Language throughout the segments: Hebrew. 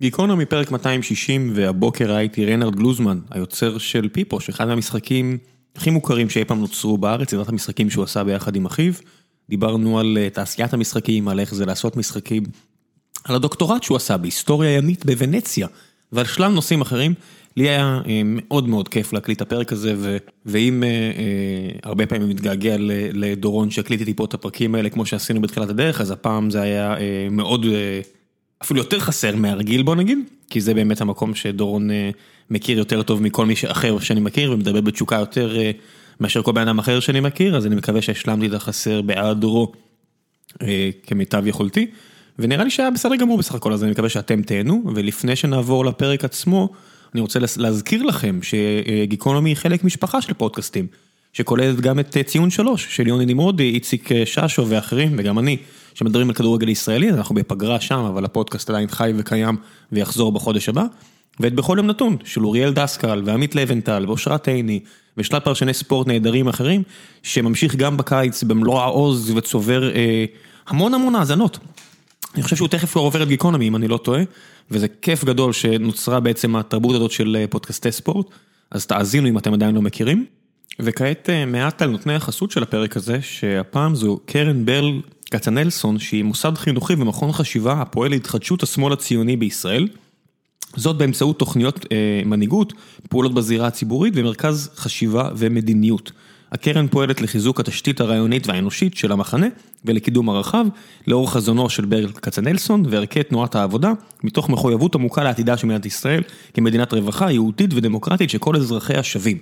גיקונומי פרק 260 והבוקר הייתי רנרד גלוזמן, היוצר של פיפוש, אחד מהמשחקים הכי מוכרים שאי פעם נוצרו בארץ, סדרת המשחקים שהוא עשה ביחד עם אחיו. דיברנו על אה, תעשיית המשחקים, על איך זה לעשות משחקים, על הדוקטורט שהוא עשה בהיסטוריה ימית בוונציה, ועל שלל נושאים אחרים. לי היה אה, מאוד מאוד כיף להקליט את הפרק הזה, ו- ואם אה, אה, הרבה פעמים מתגעגע לדורון שהקליט איתי פה את הפרקים האלה כמו שעשינו בתחילת הדרך, אז הפעם זה היה אה, מאוד, אה, אפילו יותר חסר מהרגיל בוא נגיד, כי זה באמת המקום שדורון אה, מכיר יותר טוב מכל מי אחר שאני מכיר, ומדבר בתשוקה יותר אה, מאשר כל בן אדם אחר שאני מכיר, אז אני מקווה שהשלמתי את החסר בהיעדרו אה, כמיטב יכולתי. ונראה לי שהיה בסדר גמור בסך הכל, אז אני מקווה שאתם תהנו, ולפני שנעבור לפרק עצמו, אני רוצה להזכיר לכם שגיקונומי היא חלק משפחה של פודקאסטים, שכוללת גם את ציון שלוש של יוני נמרודי, איציק ששו ואחרים, וגם אני, שמדברים על כדורגל ישראלי, אנחנו בפגרה שם, אבל הפודקאסט עדיין חי וקיים ויחזור בחודש הבא. ואת בכל יום נתון של אוריאל דסקל ועמית לבנטל ואושרת עיני ושלל פרשני ספורט נהדרים אחרים שממשיך גם בקיץ במלוא העוז וצובר אה, המון המון האזנות. אני חושב שהוא תכף עובר את גיקונומי אם אני לא טועה וזה כיף גדול שנוצרה בעצם התרבות הזאת של אה, פודקאסטי ספורט אז תאזינו אם אתם עדיין לא מכירים. וכעת אה, מעט על נותני החסות של הפרק הזה שהפעם זו קרן בל כצנלסון שהיא מוסד חינוכי ומכון חשיבה הפועל להתחדשות השמאל הציוני בישראל. זאת באמצעות תוכניות אה, מנהיגות, פעולות בזירה הציבורית ומרכז חשיבה ומדיניות. הקרן פועלת לחיזוק התשתית הרעיונית והאנושית של המחנה ולקידום הרחב, לאור חזונו של ברל כצנלסון וערכי תנועת העבודה, מתוך מחויבות עמוקה לעתידה של מדינת ישראל כמדינת רווחה יהודית ודמוקרטית שכל אזרחיה שווים.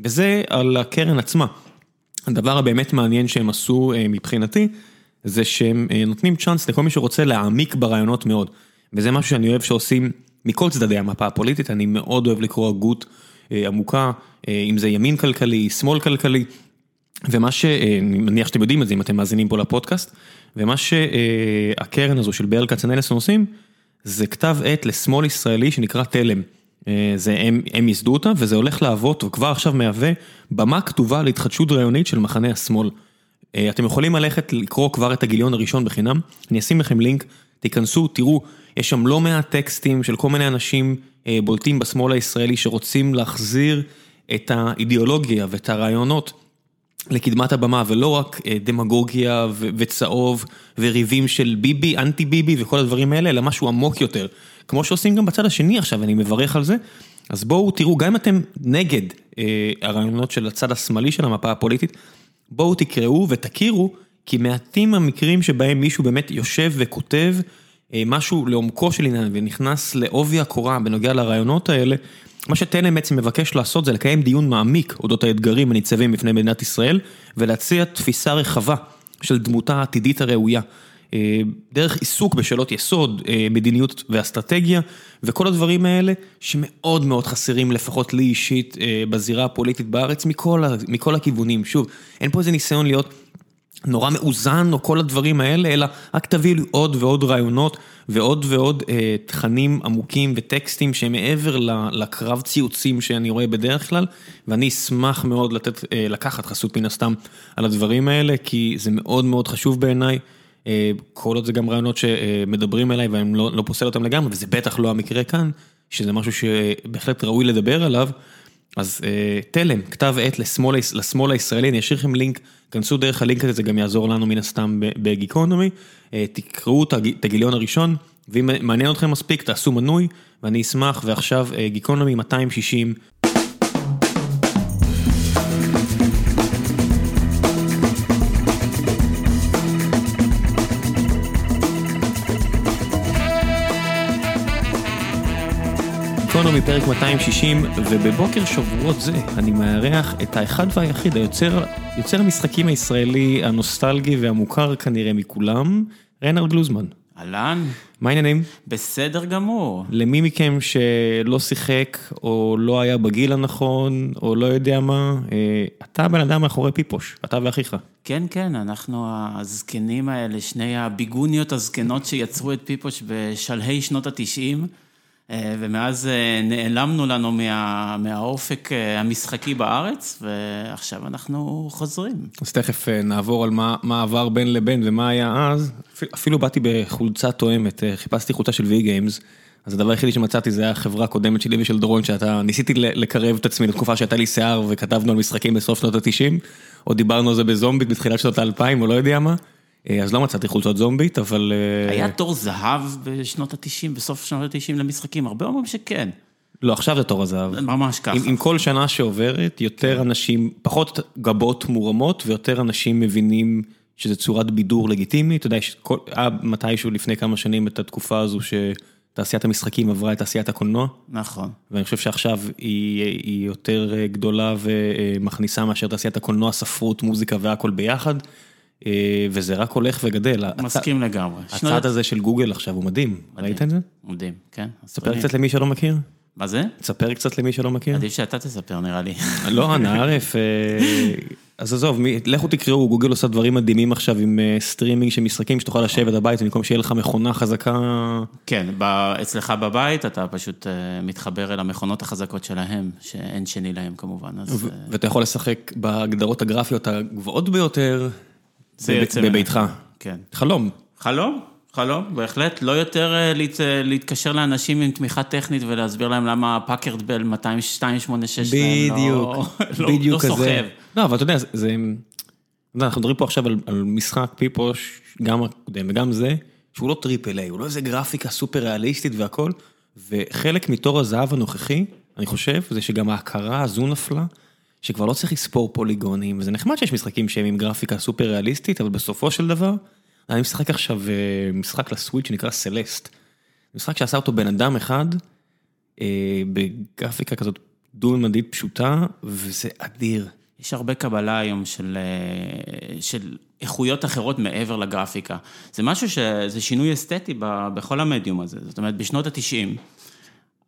וזה על הקרן עצמה. הדבר הבאמת מעניין שהם עשו אה, מבחינתי, זה שהם אה, נותנים צ'אנס לכל מי שרוצה להעמיק ברעיונות מאוד. וזה משהו שאני אוהב שעושים מכל צדדי המפה הפוליטית, אני מאוד אוהב לקרוא הגות אה, עמוקה, אה, אם זה ימין כלכלי, שמאל כלכלי, ומה שאני מניח שאתם יודעים את זה אם אתם מאזינים פה לפודקאסט, ומה שהקרן הזו של ברל כצנלסון עושים, זה כתב עת לשמאל ישראלי שנקרא תלם. זה הם, הם ייסדו אותה וזה הולך להוות וכבר עכשיו מהווה במה כתובה להתחדשות רעיונית של מחנה השמאל. אתם יכולים ללכת לקרוא כבר את הגיליון הראשון בחינם, אני אשים לכם לינק, תיכנסו, תראו, יש שם לא מעט טקסטים של כל מיני אנשים בולטים בשמאל הישראלי שרוצים להחזיר את האידיאולוגיה ואת הרעיונות לקדמת הבמה ולא רק דמגוגיה וצהוב וריבים של ביבי, אנטי ביבי וכל הדברים האלה, אלא משהו עמוק יותר. כמו שעושים גם בצד השני עכשיו, אני מברך על זה. אז בואו תראו, גם אם אתם נגד הרעיונות של הצד השמאלי של המפה הפוליטית, בואו תקראו ותכירו, כי מעטים המקרים שבהם מישהו באמת יושב וכותב משהו לעומקו של עניין ונכנס לעובי הקורה בנוגע לרעיונות האלה, מה שתלם בעצם מבקש לעשות זה לקיים דיון מעמיק אודות האתגרים הניצבים בפני מדינת ישראל ולהציע תפיסה רחבה של דמותה העתידית הראויה. דרך עיסוק בשאלות יסוד, מדיניות ואסטרטגיה וכל הדברים האלה שמאוד מאוד חסרים לפחות לי אישית בזירה הפוליטית בארץ מכל, מכל הכיוונים. שוב, אין פה איזה ניסיון להיות נורא מאוזן או כל הדברים האלה, אלא רק תביאו לי עוד ועוד רעיונות ועוד ועוד אה, תכנים עמוקים וטקסטים שהם מעבר לקרב ציוצים שאני רואה בדרך כלל, ואני אשמח מאוד לתת, אה, לקחת חסות מן הסתם על הדברים האלה, כי זה מאוד מאוד חשוב בעיניי, אה, כל עוד זה גם רעיונות שמדברים אליי ואני לא, לא פוסל אותם לגמרי, וזה בטח לא המקרה כאן, שזה משהו שבהחלט ראוי לדבר עליו. אז תלם, כתב עת לשמאל, לשמאל הישראלי, אני אשאיר לכם לינק, כנסו דרך הלינק הזה, זה גם יעזור לנו מן הסתם בגיקונומי, תקראו את הגיליון הראשון, ואם מעניין אתכם מספיק תעשו מנוי, ואני אשמח, ועכשיו גיקונומי 260. גיקונומי פרק 260, ובבוקר שבועות זה אני מארח את האחד והיחיד, היוצר, יוצר המשחקים הישראלי הנוסטלגי והמוכר כנראה מכולם, רנרד גלוזמן. אהלן. מה העניינים? בסדר גמור. למי מכם שלא שיחק, או לא היה בגיל הנכון, או לא יודע מה, אתה הבן אדם מאחורי פיפוש, אתה ואחיך. כן, כן, אנחנו הזקנים האלה, שני הביגוניות הזקנות שיצרו את פיפוש בשלהי שנות התשעים. ומאז נעלמנו לנו מה, מהאופק המשחקי בארץ, ועכשיו אנחנו חוזרים. אז תכף נעבור על מה, מה עבר בין לבין ומה היה אז. אפילו באתי בחולצה תואמת, חיפשתי חולצה של וי גיימס, אז הדבר היחידי שמצאתי זה החברה הקודמת שלי ושל דורון, שאתה, ניסיתי לקרב את עצמי לתקופה שהייתה לי שיער וכתבנו על משחקים בסוף שנות ה-90, או דיברנו על זה בזומבית בתחילת שנות ה-2000 או לא יודע מה, אז לא מצאתי חולצות זומבית, אבל... היה תור זהב בשנות ה-90, בסוף שנות ה-90 למשחקים, הרבה אומרים שכן. לא, עכשיו זה תור הזהב. ממש ככה. עם כל שנה שעוברת, יותר אנשים, פחות גבות מורמות ויותר אנשים מבינים שזה צורת בידור לגיטימית. אתה יודע, היה מתישהו לפני כמה שנים את התקופה הזו שתעשיית המשחקים עברה את תעשיית הקולנוע. נכון. ואני חושב שעכשיו היא יותר גדולה ומכניסה מאשר תעשיית הקולנוע, ספרות, מוזיקה והכל ביחד. וזה רק הולך וגדל. מסכים לגמרי. הצד הזה של גוגל עכשיו הוא מדהים, ראית את זה? מדהים, כן. ספר קצת למי שלא מכיר. מה זה? תספר קצת למי שלא מכיר. עדיף שאתה תספר נראה לי. לא, אנא עארף, אז עזוב, לכו תקראו, גוגל עושה דברים מדהימים עכשיו עם סטרימינג של משחקים שתוכל לשבת בבית במקום שיהיה לך מכונה חזקה. כן, אצלך בבית אתה פשוט מתחבר אל המכונות החזקות שלהם, שאין שני להם כמובן. ואתה יכול לשחק בהגדרות הגרפיות הגבוהות ביותר בביתך. כן. חלום. חלום. חלום, בהחלט, לא יותר להתקשר לאנשים עם תמיכה טכנית ולהסביר להם למה פאקרד בל 2286 בדיוק, לא סוחב. לא, אבל אתה יודע, אנחנו מדברים פה עכשיו על משחק פיפוש, גם הקודם וגם זה, שהוא לא triple A, הוא לא איזה גרפיקה סופר ריאליסטית והכל, וחלק מתור הזהב הנוכחי, אני חושב, זה שגם ההכרה הזו נפלה, שכבר לא צריך לספור פוליגונים, וזה נחמד שיש משחקים שהם עם גרפיקה סופר ריאליסטית, אבל בסופו של דבר, אני משחק עכשיו משחק לסוויץ' שנקרא סלסט. משחק שעשה אותו בן אדם אחד, בגרפיקה כזאת דו-ממדית פשוטה, וזה אדיר. יש הרבה קבלה היום של, של איכויות אחרות מעבר לגרפיקה. זה משהו שזה שינוי אסתטי בכל המדיום הזה. זאת אומרת, בשנות ה-90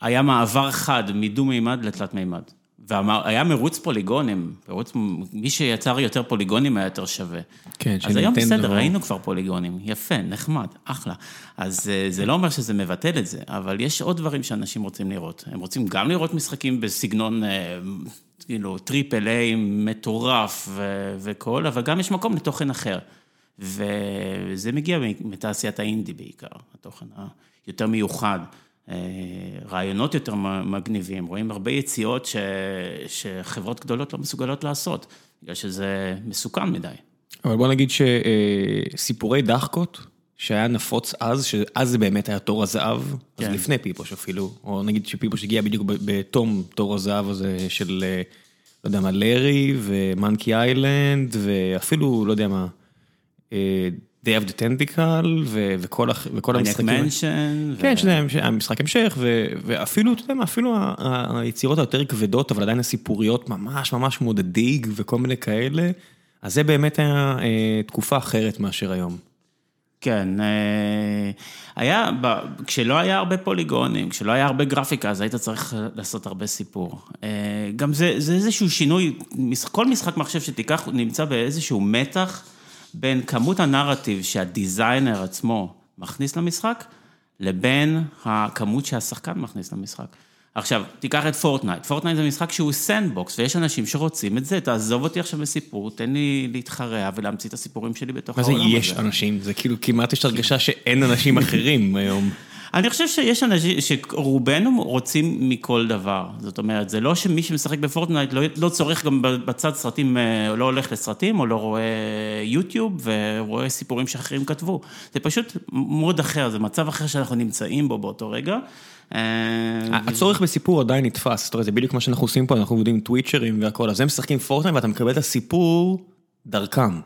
היה מעבר חד מדו-מימד לתלת מימד. והיה מרוץ פוליגונים, מרוץ, מי שיצר יותר פוליגונים היה יותר שווה. כן, אז היום בסדר, ראינו כבר פוליגונים, יפה, נחמד, אחלה. אז זה לא אומר שזה מבטל את זה, אבל יש עוד דברים שאנשים רוצים לראות. הם רוצים גם לראות משחקים בסגנון, כאילו, triple A מטורף וכל, אבל גם יש מקום לתוכן אחר. וזה מגיע מתעשיית האינדי בעיקר, התוכן היותר מיוחד. רעיונות יותר מגניבים, רואים הרבה יציאות ש... שחברות גדולות לא מסוגלות לעשות, בגלל שזה מסוכן מדי. אבל בוא נגיד שסיפורי דחקות, שהיה נפוץ אז, שאז זה באמת היה תור הזהב, כן. אז לפני פיפוש אפילו, או נגיד שפיפוש הגיע בדיוק בתום תור הזהב הזה של, לא יודע מה, לארי ומנקי איילנד, ואפילו, לא יודע מה, Day of the Tentacle וכל המשחקים. כן, שזה המשחק המשך, ואפילו, אתה יודע מה, אפילו היצירות היותר כבדות, אבל עדיין הסיפוריות ממש ממש מודדיג וכל מיני כאלה, אז זה באמת היה תקופה אחרת מאשר היום. כן, היה, כשלא היה הרבה פוליגונים, כשלא היה הרבה גרפיקה, אז היית צריך לעשות הרבה סיפור. גם זה איזשהו שינוי, כל משחק מחשב שתיקח נמצא באיזשהו מתח. בין כמות הנרטיב שה designer עצמו מכניס למשחק, לבין הכמות שהשחקן מכניס למשחק. עכשיו, תיקח את פורטנייט, פורטנייט זה משחק שהוא sandbox, ויש אנשים שרוצים את זה, תעזוב אותי עכשיו בסיפור, תן לי להתחרע ולהמציא את הסיפורים שלי בתוך העולם הזה. מה זה יש אנשים? זה כאילו כמעט יש הרגשה שאין אנשים אחרים היום. אני חושב שיש אנשים, שרובנו רוצים מכל דבר. זאת אומרת, זה לא שמי שמשחק בפורטנייט לא, לא צורך גם בצד סרטים, לא הולך לסרטים, או לא רואה יוטיוב, ורואה סיפורים שאחרים כתבו. זה פשוט mode אחר, זה מצב אחר שאנחנו נמצאים בו באותו רגע. הצורך בסיפור עדיין נתפס, זאת אומרת, זה בדיוק מה שאנחנו עושים פה, אנחנו עובדים טוויצ'רים והכל, אז הם משחקים פורטנייט ואתה מקבל את הסיפור דרכם.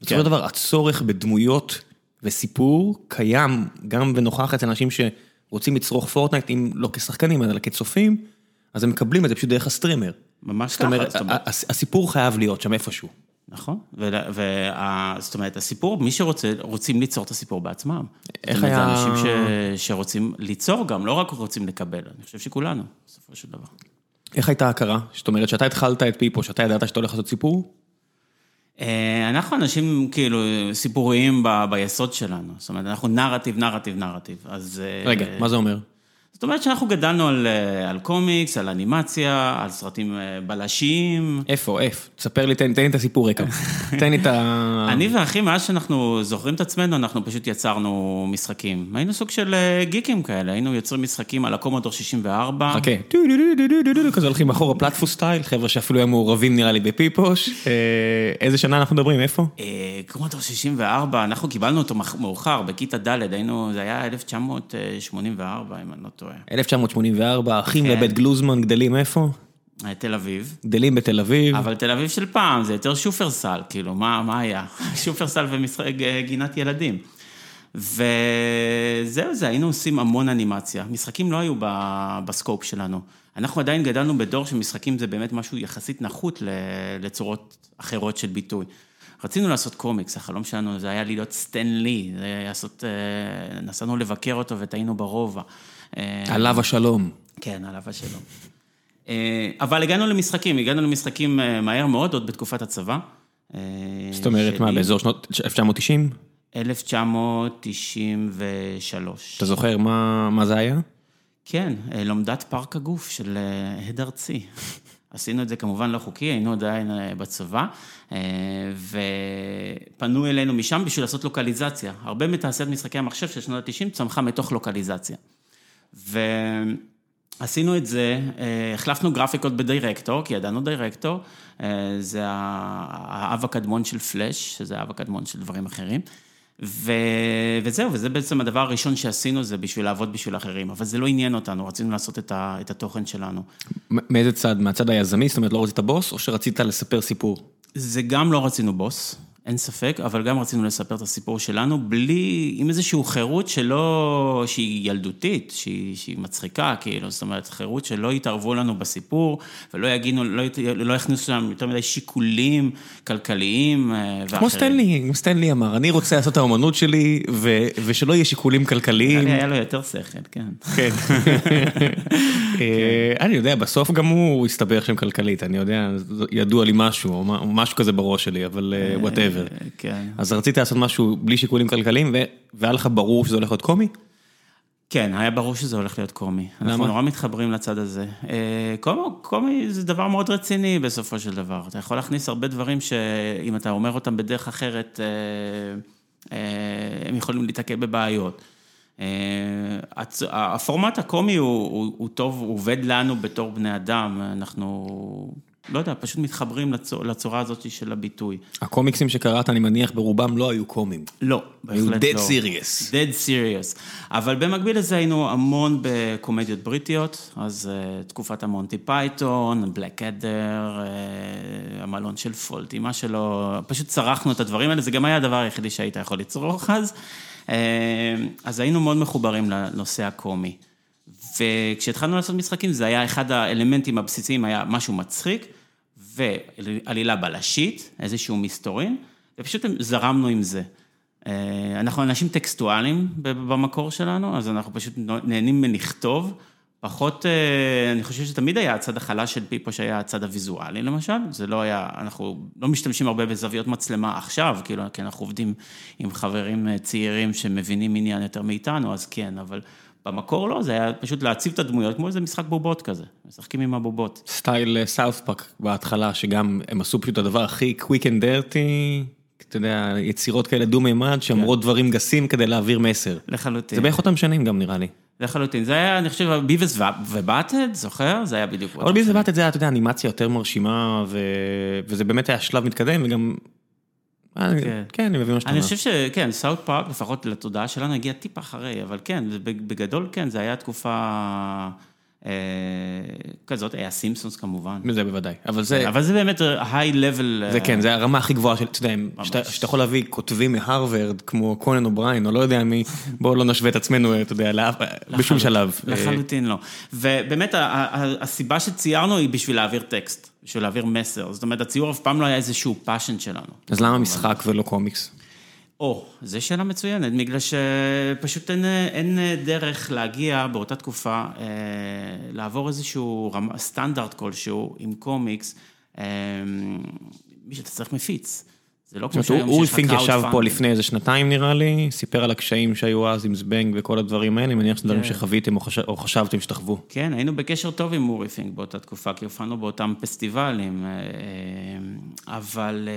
בסופו של דבר, הצורך בדמויות... וסיפור קיים גם ונוכח אצל אנשים שרוצים לצרוך פורטנייט, אם לא כשחקנים, אלא כצופים, אז הם מקבלים את זה פשוט דרך הסטרימר. ממש ככה. זאת אומרת, הסיפור חייב להיות שם איפשהו. נכון, זאת אומרת, הסיפור, מי שרוצה, רוצים ליצור את הסיפור בעצמם. איך היה... זה אנשים שרוצים ליצור גם, לא רק רוצים לקבל, אני חושב שכולנו, בסופו של דבר. איך הייתה ההכרה? זאת אומרת, שאתה התחלת את פיפו, שאתה ידעת שאתה הולך לעשות סיפור? אנחנו אנשים כאילו סיפוריים ביסוד שלנו, זאת אומרת, אנחנו נרטיב, נרטיב, נרטיב, אז... רגע, מה זה אומר? זאת אומרת שאנחנו גדלנו על, על קומיקס, על אנימציה, על סרטים בלשים. איפה, איפה? תספר לי, תן, תן לי את הסיפור רקע. תן לי את ה... אני ואחי, מאז שאנחנו זוכרים את עצמנו, אנחנו פשוט יצרנו משחקים. היינו סוג של גיקים כאלה, היינו יוצרים משחקים על הקומודור 64. חכה, כזה הולכים אחורה פלטפו סטייל, חבר'ה שאפילו היו מעורבים נראה לי בפיפוש. איזה שנה אנחנו מדברים, איפה? קומודור 64, אנחנו קיבלנו אותו מאוחר, בכיתה ד', היינו, זה היה 1984, אם אני לא טועה. 1984, אחים לבית גלוזמן גדלים איפה? תל אביב. גדלים בתל אביב. אבל תל אביב של פעם, זה יותר שופרסל, כאילו, מה, מה היה? שופרסל וגינת ילדים. וזהו זה, היינו עושים המון אנימציה. משחקים לא היו בסקופ שלנו. אנחנו עדיין גדלנו בדור שמשחקים זה באמת משהו יחסית נחות לצורות אחרות של ביטוי. רצינו לעשות קומיקס, החלום שלנו זה היה להיות סטן לי, לעשות, נסענו לבקר אותו וטעינו ברובע. עליו השלום. כן, עליו השלום. אבל הגענו למשחקים, הגענו למשחקים מהר מאוד, עוד בתקופת הצבא. זאת אומרת, מה, באזור שנות 1990? 1993. אתה זוכר מה זה היה? כן, לומדת פארק הגוף של הד ארצי. עשינו את זה כמובן לא חוקי, היינו עדיין בצבא, ופנו אלינו משם בשביל לעשות לוקליזציה. הרבה מתעשיית משחקי המחשב של שנות ה-90 צמחה מתוך לוקליזציה. ועשינו את זה, החלפנו גרפיקות בדירקטור, כי ידענו דירקטור, זה האב הקדמון של פלאש, שזה האב הקדמון של דברים אחרים. וזהו, וזה בעצם הדבר הראשון שעשינו, זה בשביל לעבוד בשביל אחרים, אבל זה לא עניין אותנו, רצינו לעשות את התוכן שלנו. מאיזה צד? מהצד היזמי? זאת אומרת, לא רצית בוס, או שרצית לספר סיפור? זה גם לא רצינו בוס, אין ספק, אבל גם רצינו לספר את הסיפור שלנו, בלי, עם איזושהי חירות שלא, שהיא ילדותית, שהיא, שהיא מצחיקה, כאילו, זאת אומרת, חירות שלא יתערבו לנו בסיפור, ולא יגידו, לא, לא יכניסו לנו יותר מדי שיקולים כלכליים ואחרים. כמו סטנלי, כמו סטנלי אמר, אני רוצה לעשות את האומנות שלי, ו, ושלא יהיה שיקולים כלכליים. היה לו יותר שכל, כן. כן. אני יודע, בסוף גם הוא הסתבך שם כלכלית, אני יודע, ידוע לי משהו, או משהו כזה בראש שלי, אבל whatever. כן. אז רצית לעשות משהו בלי שיקולים כלכליים, והיה לך ברור שזה הולך להיות קומי? כן, היה ברור שזה הולך להיות קומי. למה? אנחנו נורא מתחברים לצד הזה. קומי זה דבר מאוד רציני בסופו של דבר. אתה יכול להכניס הרבה דברים שאם אתה אומר אותם בדרך אחרת, הם יכולים להתקל בבעיות. הפורמט הקומי הוא טוב, הוא עובד לנו בתור בני אדם, אנחנו... לא יודע, פשוט מתחברים לצורה הזאת של הביטוי. הקומיקסים שקראת, אני מניח, ברובם לא היו קומיים. לא, בהחלט לא. היו dead serious. dead serious. אבל במקביל לזה היינו המון בקומדיות בריטיות, אז תקופת המונטי פייתון, בלק אדר, המלון של פולטי, מה שלא, פשוט צרחנו את הדברים האלה, זה גם היה הדבר היחידי שהיית יכול לצרוך אז. אז היינו מאוד מחוברים לנושא הקומי. וכשהתחלנו לעשות משחקים, זה היה אחד האלמנטים הבסיסיים, היה משהו מצחיק, ועלילה בלשית, איזשהו מסתורין, ופשוט זרמנו עם זה. אנחנו אנשים טקסטואליים במקור שלנו, אז אנחנו פשוט נהנים מלכתוב, פחות, אני חושב שתמיד היה הצד החלש של פיפו, שהיה הצד הוויזואלי למשל, זה לא היה, אנחנו לא משתמשים הרבה בזוויות מצלמה עכשיו, כאילו, כי אנחנו עובדים עם חברים צעירים שמבינים עניין יותר מאיתנו, אז כן, אבל... במקור לא, זה היה פשוט להציב את הדמויות כמו איזה משחק בובות כזה, משחקים עם הבובות. סטייל סאות'פארק בהתחלה, שגם הם עשו פשוט את הדבר הכי quick and dirty, אתה יודע, יצירות כאלה דו-מימד, שאומרות דברים גסים כדי להעביר מסר. לחלוטין. זה בערך אותם שנים גם נראה לי. לחלוטין, זה היה, אני חושב, ביוויס ובאטהד, זוכר? זה היה בדיוק... אבל ביוויס ובאטהד זה היה, אתה יודע, אנימציה יותר מרשימה, וזה באמת היה שלב מתקדם, וגם... כן, אני מבין מה שאתה אומר. אני חושב שכן, סאוט פארק, לפחות לתודעה שלנו, הגיע טיפ אחרי, אבל כן, בגדול כן, זה היה תקופה כזאת, היה סימפסונס כמובן. זה בוודאי, אבל זה... אבל זה באמת high level... זה כן, זה הרמה הכי גבוהה של, אתה יודע, שאתה יכול להביא כותבים מהרווארד, כמו קונן אובריין, או לא יודע מי, בואו לא נשווה את עצמנו, אתה יודע, בשום שלב. לחלוטין לא. ובאמת, הסיבה שציירנו היא בשביל להעביר טקסט. בשביל להעביר מסר, זאת אומרת, הציור אף פעם לא היה איזשהו passion שלנו. אז למה משחק ולא קומיקס? או, זו שאלה מצוינת, בגלל שפשוט אין, אין דרך להגיע באותה תקופה, אה, לעבור איזשהו רמה, סטנדרט כלשהו עם קומיקס, אה, מי שאתה צריך מפיץ. זה לא כמו שהיום שיש לך פינק ישב פה. לפני איזה שנתיים נראה לי, סיפר על הקשיים שהיו אז עם זבנג וכל הדברים האלה, אני מניח שזה דברים כן. שחוויתם או חש- או חשבתם שתחוו. כן, היינו בקשר טוב עם אורי פינק באותה תקופה, כי הופענו באותם פסטיבלים, אה, אה, אבל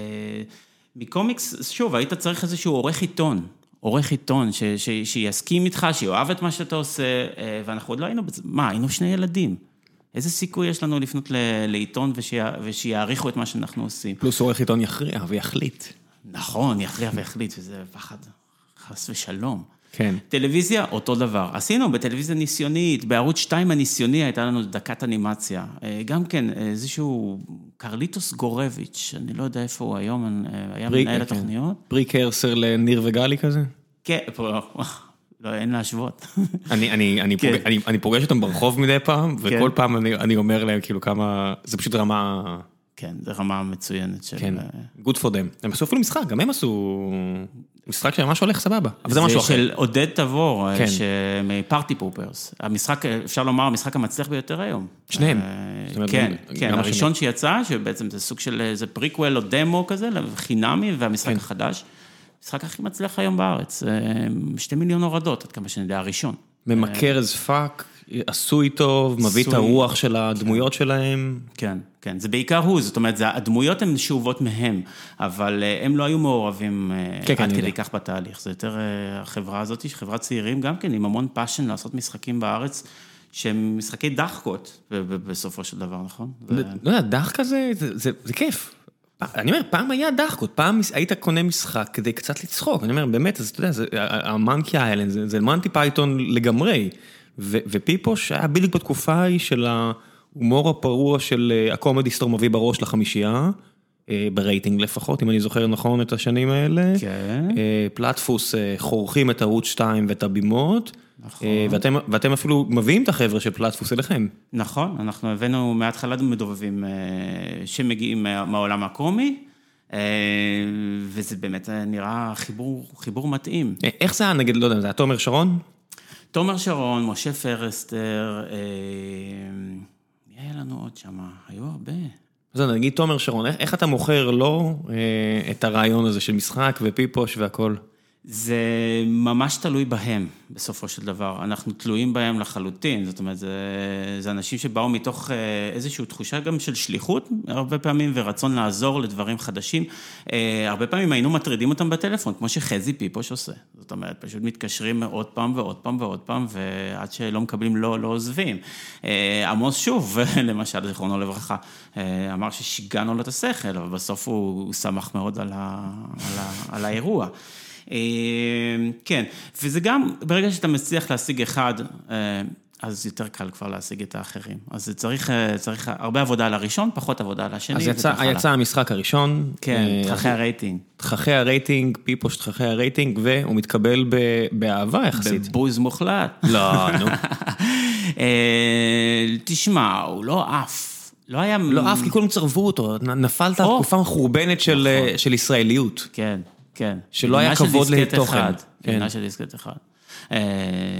מקומיקס, שוב, היית צריך איזשהו עורך עיתון, עורך עיתון, ש, ש, שיסכים איתך, שיאהב את מה שאתה עושה, אה, ואנחנו עוד לא היינו, מה, היינו שני ילדים. איזה סיכוי יש לנו לפנות ל- לעיתון ושיע- ושיעריכו את מה שאנחנו עושים? פלוס עורך עיתון יכריע ויחליט. נכון, יכריע ויחליט, וזה פחד, חס ושלום. כן. טלוויזיה, אותו דבר. עשינו בטלוויזיה ניסיונית, בערוץ 2 הניסיוני הייתה לנו דקת אנימציה. אה, גם כן, איזשהו קרליטוס גורביץ', אני לא יודע איפה הוא היום, אה, היה פרי- מנהל כן. התוכניות. precursor לניר וגלי כזה? כן, לא, אין להשוות. אני, אני, אני, כן. פוגש, אני, אני פוגש אותם ברחוב מדי פעם, וכל פעם אני, אני אומר להם כאילו כמה, זה פשוט רמה, כן, זו רמה מצוינת של... כן, אה, good for them. הם עשו אפילו משחק, גם הם עשו משחק שממש הולך סבבה, אבל זה משהו אחר. של עודד תבור, כן. כן. מפארטי פופרז. המשחק, אפשר לומר, המשחק המצליח ביותר היום. שניהם. אה, כן, כן. הראשון שיצא, שבעצם זה סוג של איזה פריקוול או דמו כזה, חינמי, והמשחק כן. החדש. המשחק הכי מצליח היום בארץ. אה, שתי מיליון הורדות, עד כמה שאני יודע, הראשון. ממכר as fuck, עשוי טוב, מביא את עשוי. הרוח של הדמויות שלהם. כן, כן, זה בעיקר הוא, זאת אומרת, זה, הדמויות הן שאובות מהם, אבל אה, הם לא היו מעורבים אה, כן, כן, עד אני כדי. כך בתהליך. זה יותר אה, החברה הזאת, חברת צעירים גם כן, עם המון passion לעשות משחקים בארץ, שהם משחקי דחקות בסופו של דבר, נכון? זה- לא יודע, דחקה זה, זה, זה, זה כיף. אני אומר, פעם היה דחקות, פעם היית קונה משחק כדי קצת לצחוק, אני אומר, באמת, אז אתה יודע, ה Monkey Island, זה, זה מונטי פייתון לגמרי, ו, ופיפוש היה בדיוק בתקופה ההיא של ההומור הפרוע של אה, הקומדי סטור מביא בראש לחמישייה, אה, ברייטינג לפחות, אם אני זוכר נכון את השנים האלה. כן. אה, פלטפוס חורכים את ערוץ 2 ואת הבימות, נכון. ואתם, ואתם אפילו מביאים את החבר'ה של פלטפוס אליכם. נכון, אנחנו הבאנו מההתחלה מדובבים שמגיעים מה- מהעולם הקומי, וזה באמת אה, נראה חיבור, חיבור מתאים. איך זה היה, נגיד, לא יודע, זה היה תומר שרון? תומר שרון, משה פרסטר, אה, מי היה לנו עוד שם? היו הרבה. אז נגיד תומר שרון, איך, איך אתה מוכר לו אה, את הרעיון הזה של משחק ופיפוש והכל? זה ממש תלוי בהם, בסופו של דבר. אנחנו תלויים בהם לחלוטין, זאת אומרת, זה, זה אנשים שבאו מתוך אה, איזושהי תחושה גם של שליחות, הרבה פעמים, ורצון לעזור לדברים חדשים. אה, הרבה פעמים היינו מטרידים אותם בטלפון, כמו שחזי פיפוש עושה. זאת אומרת, פשוט מתקשרים עוד פעם ועוד פעם ועוד פעם, ועד שלא מקבלים לא, לא עוזבים. אה, עמוס שוב, למשל, זיכרונו לברכה, אה, אמר ששיגענו לו את השכל, אבל בסוף הוא, שמח מאוד על, ה, על, ה, על האירוע. אה, כן, וזה גם, ברגע שאתה מצליח להשיג אחד, אה, אז יותר קל כבר להשיג את האחרים. אז צריך, אה, צריך הרבה עבודה על הראשון, פחות עבודה על השני. אז יצא. יצא המשחק הראשון. כן, אה, תככי הרייטינג. תככי הרייטינג, פיפוש תככי הרייטינג, והוא מתקבל ב- באהבה יחסית. בבוז מוחלט. לא, נו. תשמע, הוא לא עף. לא היה... לא אף כי כולם צרבו אותו, נפלת על. תקופה מחורבנת של, אה, של ישראליות. כן, כן. שלא היה כבוד לתוכן. אחד. כן. עניין של דיסקט אחד. אה,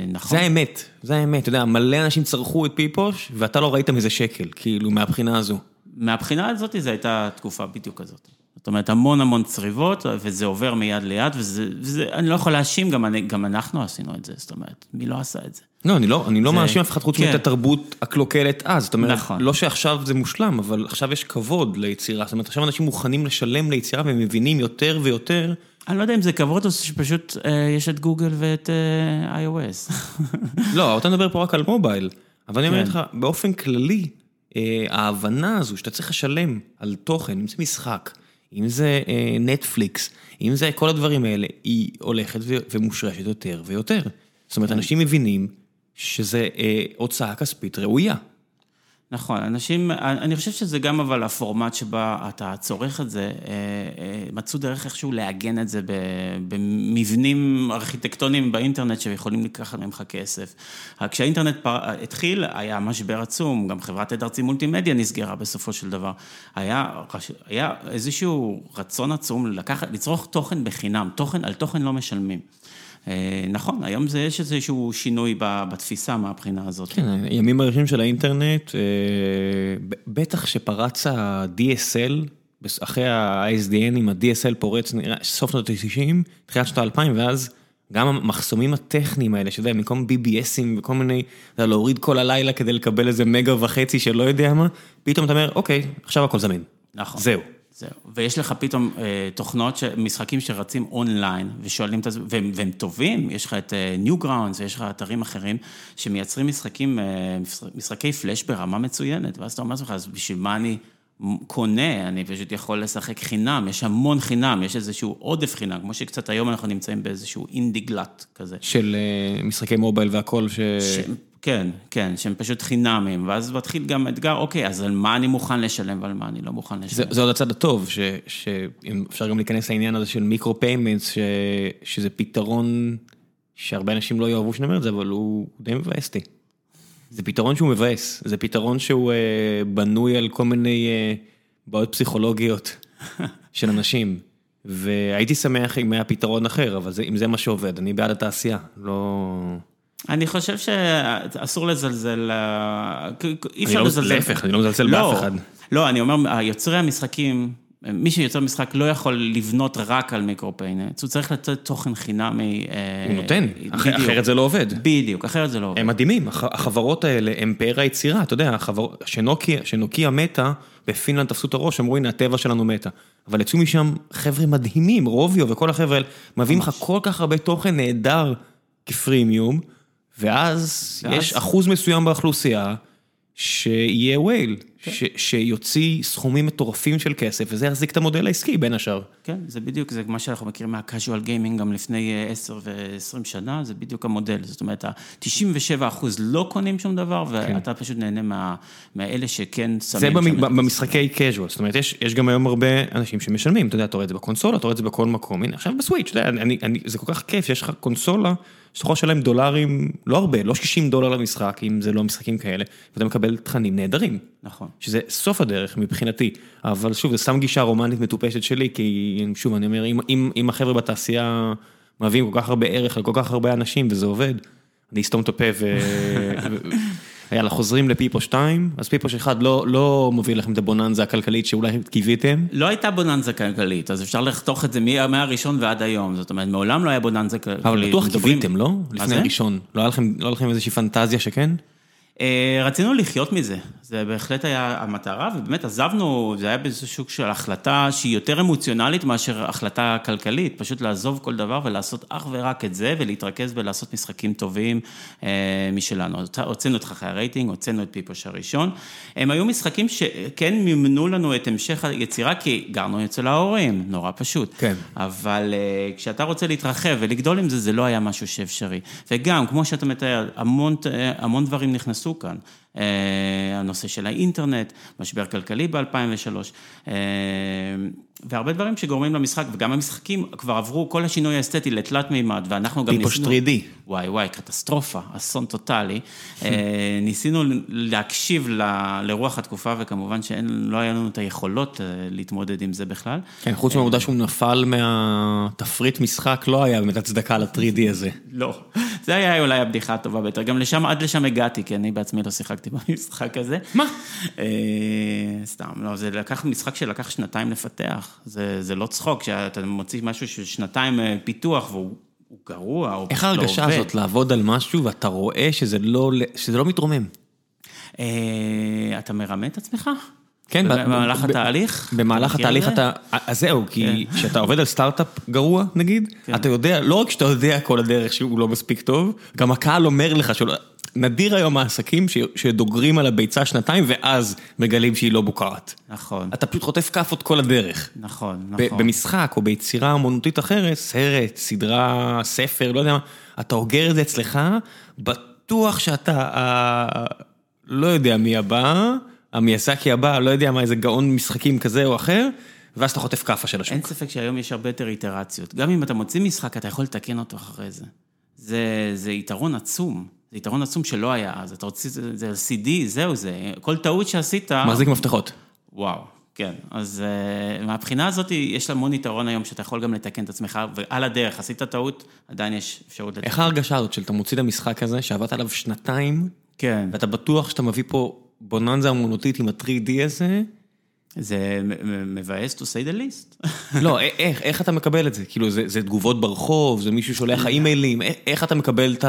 נכון. זה האמת, זה האמת, אתה יודע, מלא אנשים צרכו את פיפוש, ואתה לא ראית מזה שקל, כאילו, מהבחינה הזו. מהבחינה הזאת, זו הייתה תקופה בדיוק כזאת. זאת אומרת, המון המון צריבות, וזה עובר מיד ליד, וזה, וזה אני לא יכול להאשים, גם, אני, גם אנחנו עשינו את זה, זאת אומרת, מי לא עשה את זה? לא, אני לא, אני לא זה- מאשים אף אחד חוץ כן. מאת התרבות הקלוקלת אז, זאת אומרת, נכון. לא שעכשיו זה מושלם, אבל עכשיו יש כבוד ליצירה, זאת אומרת, עכשיו אנשים מוכנים לשלם ליצירה והם מבינים יותר ויותר. אני לא יודע אם זה כבוד או שפשוט אה, יש את גוגל ואת אה, iOS. לא, אתה מדבר פה רק על מובייל, אבל אני אומר כן. לך, באופן כללי, אה, ההבנה הזו שאתה צריך לשלם על תוכן, אם זה משחק, אם זה אה, נטפליקס, אם זה כל הדברים האלה, היא הולכת ומושרשת יותר ויותר. זאת אומרת, אנשים מבינים שזה אה, הוצאה כספית ראויה. נכון, אנשים, אני חושב שזה גם אבל הפורמט שבה אתה צורך את זה, אה, אה, מצאו דרך איכשהו לעגן את זה במבנים ארכיטקטוניים באינטרנט שיכולים לקחת ממך כסף. כשהאינטרנט פר- התחיל, היה משבר עצום, גם חברת עד ארצי מולטימדיה נסגרה בסופו של דבר. היה, היה איזשהו רצון עצום לקחת, לצרוך תוכן בחינם, תוכן על תוכן לא משלמים. אה, נכון, היום זה, יש איזשהו שינוי בתפיסה מהבחינה הזאת. כן, הימים הראשונים של האינטרנט, אה, בטח שפרץ ה-DSL אחרי ה-ISDN עם ה-DSL פורץ, נראה, סוף שנות ה-90, תחילת שנות ה-2000, ואז גם המחסומים הטכניים האלה, שאתה יודע, במקום BBSים וכל מיני, אתה להוריד כל הלילה כדי לקבל איזה מגה וחצי של לא יודע מה, פתאום אתה אומר, אוקיי, עכשיו הכל זמין. נכון. זהו. זהו. ויש לך פתאום אה, תוכנות, ש... משחקים שרצים אונליין, ושואלים את עצמם, והם, והם טובים, יש לך את אה, Newgrounds, ויש לך אתרים אחרים, שמייצרים משחקים, אה, משחקי פלאש ברמה מצוינת, ואז אתה אומר לעצמך, אז בשביל מה אני קונה, אני פשוט יכול לשחק חינם, יש המון חינם, יש איזשהו עודף חינם, כמו שקצת היום אנחנו נמצאים באיזשהו indie glut כזה. של אה, משחקי mobile והכל ש... ש... כן, כן, שהם פשוט חינמים, ואז מתחיל גם אתגר, אוקיי, אז על מה אני מוכן לשלם ועל מה אני לא מוכן לשלם. זה, זה עוד הצד הטוב, ש, שאפשר גם להיכנס לעניין הזה של micro payments, שזה פתרון שהרבה אנשים לא יאהבו שנאמר את זה, אבל הוא די מבאס אותי. זה פתרון שהוא מבאס, זה פתרון שהוא אה, בנוי על כל מיני אה, בעיות פסיכולוגיות של אנשים. והייתי שמח אם היה פתרון אחר, אבל זה, אם זה מה שעובד, אני בעד התעשייה, לא... אני חושב שאסור לזלזל, אי אפשר לא, לזלזל. להפך, אני לא מזלזל לא, באף אחד. לא, אני אומר, יוצרי המשחקים, מי שיוצר משחק לא יכול לבנות רק על micropayments, הוא צריך לתת תוכן חינמי. אה, הוא נותן, בדיוק. אחרת זה לא עובד. בדיוק, אחרת זה לא עובד. הם מדהימים, החברות האלה הם פאר היצירה, אתה יודע, שנוקיה מתה, בפינלנד תפסו את הראש, אמרו הנה הטבע שלנו מתה. אבל יצאו משם חבר'ה מדהימים, Rovio וכל החבר'ה האלה, מביאים לך כל כך הרבה תוכן נהדר כ freemium. ואז יש אחוז מסוים באוכלוסייה שיהיה ווייל, כן. שיוציא סכומים מטורפים של כסף, וזה יחזיק את המודל העסקי בין השאר. כן, זה בדיוק, זה מה שאנחנו מכירים מה-casual gaming גם לפני 10 ו-20 שנה, זה בדיוק המודל. זאת אומרת, ה-97 אחוז לא קונים שום דבר, כן. ואתה פשוט נהנה מאלה שכן שמים... זה במשחקי casual, זאת אומרת, יש גם היום הרבה אנשים שמשלמים, אתה יודע, אתה רואה את זה בקונסולה, אתה רואה את זה בכל מקום, הנה, עכשיו בסוויץ', אתה יודע, זה כל כך כיף, יש לך קונסולה. שאתה יכול לשלם דולרים, לא הרבה, לא 60 דולר למשחק, אם זה לא משחקים כאלה, ואתה מקבל תכנים נהדרים. נכון. שזה סוף הדרך מבחינתי, אבל שוב, זה סתם גישה רומנית מטופשת שלי, כי שוב, אני אומר, אם, אם, אם החבר'ה בתעשייה מביאים כל כך הרבה ערך על כל כך הרבה אנשים וזה עובד, אני אסתום את הפה ו... יאללה, חוזרים לפיפו 2, אז פיפו 1 לא, לא מוביל לכם את הבוננזה הכלכלית שאולי קיוויתם. לא הייתה בוננזה כלכלית, אז אפשר לחתוך את זה מהראשון ועד היום, זאת אומרת, מעולם לא היה בוננזה כלכלית. אבל בטוח קיוויתם, לא? לפני הראשון. לא היה לכם, לא לכם איזושהי פנטזיה שכן? אה, רצינו לחיות מזה, זה בהחלט היה המטרה, ובאמת עזבנו, זה היה באיזשהו שוק של החלטה שהיא יותר אמוציונלית מאשר החלטה כלכלית, פשוט לעזוב כל דבר ולעשות אך ורק את זה, ולהתרכז בלעשות משחקים טובים אה, משלנו. הוצאנו את חכי הרייטינג, הוצאנו את פיפוש הראשון. הם היו משחקים שכן מימנו לנו את המשך היצירה, כי גרנו אצל ההורים, נורא פשוט. כן. אבל אה, כשאתה רוצה להתרחב ולגדול עם זה, זה לא היה משהו שאפשרי. וגם, כמו שאתה מתאר, המון, המון דברים נכנסו. sukan. הנושא של האינטרנט, משבר כלכלי ב-2003, אה, והרבה דברים שגורמים למשחק, וגם המשחקים כבר עברו כל השינוי האסתטי לתלת מימד, ואנחנו גם ניסינו... טיפוש 3D. וואי וואי, קטסטרופה, אסון טוטאלי. אה, ניסינו להקשיב ל, לרוח התקופה, וכמובן שלא היה לנו את היכולות להתמודד עם זה בכלל. כן, חוץ מהעובדה שהוא נפל מהתפריט משחק, לא היה באמת הצדקה ל-3D הזה. לא, זה היה אולי הבדיחה הטובה ביותר, גם לשם, עד לשם הגעתי, כי אני בעצמי לא שיחקתי. שיחקתי במשחק הזה. מה? אה, סתם, לא, זה לקח משחק שלקח שנתיים לפתח, זה, זה לא צחוק, כשאתה מוציא משהו של שנתיים אה, פיתוח והוא... הוא גרוע, הוא איך לא ההרגשה הזאת לעבוד על משהו ואתה רואה שזה לא, שזה לא מתרומם? אה, אתה מרמה את עצמך? כן, במהלך התהליך? במהלך התהליך אתה, אז זהו, כי כן. כשאתה עובד על סטארט-אפ גרוע נגיד, כן. אתה יודע, לא רק שאתה יודע כל הדרך שהוא לא מספיק טוב, גם הקהל אומר לך. נדיר היום העסקים שדוגרים על הביצה שנתיים ואז מגלים שהיא לא בוקרת. נכון. אתה פשוט חוטף כאפות כל הדרך. נכון, נכון. במשחק או ביצירה אמנותית אחרת, סרט, סדרה, ספר, לא יודע מה, אתה אוגר את זה אצלך, בטוח שאתה, אה, לא יודע מי הבא, המיאסקי הבא, לא יודע מה, איזה גאון משחקים כזה או אחר. ואז אתה חוטף כאפה של השוק. אין ספק שהיום יש הרבה יותר איטרציות. גם אם אתה מוציא משחק, אתה יכול לתקן אותו אחרי זה. זה, זה יתרון עצום. זה יתרון עצום שלא היה אז, אתה רוצה, זה על CD, זהו זה, כל טעות שעשית... מחזיק מפתחות. וואו, כן. אז uh, מהבחינה הזאת, יש לה המון יתרון היום, שאתה יכול גם לתקן את עצמך, ועל הדרך, עשית טעות, עדיין יש אפשרות לתקן. איך ההרגשה הזאת של אתה מוציא את המשחק הזה, שעבדת עליו שנתיים, כן. ואתה בטוח שאתה מביא פה בוננזה אמנותית עם ה-3D הזה, זה מבאס to say the least. לא, איך, איך אתה מקבל את זה? כאילו, זה, זה תגובות ברחוב, זה מישהו שולח לך אימיילים, איך אתה מקבל את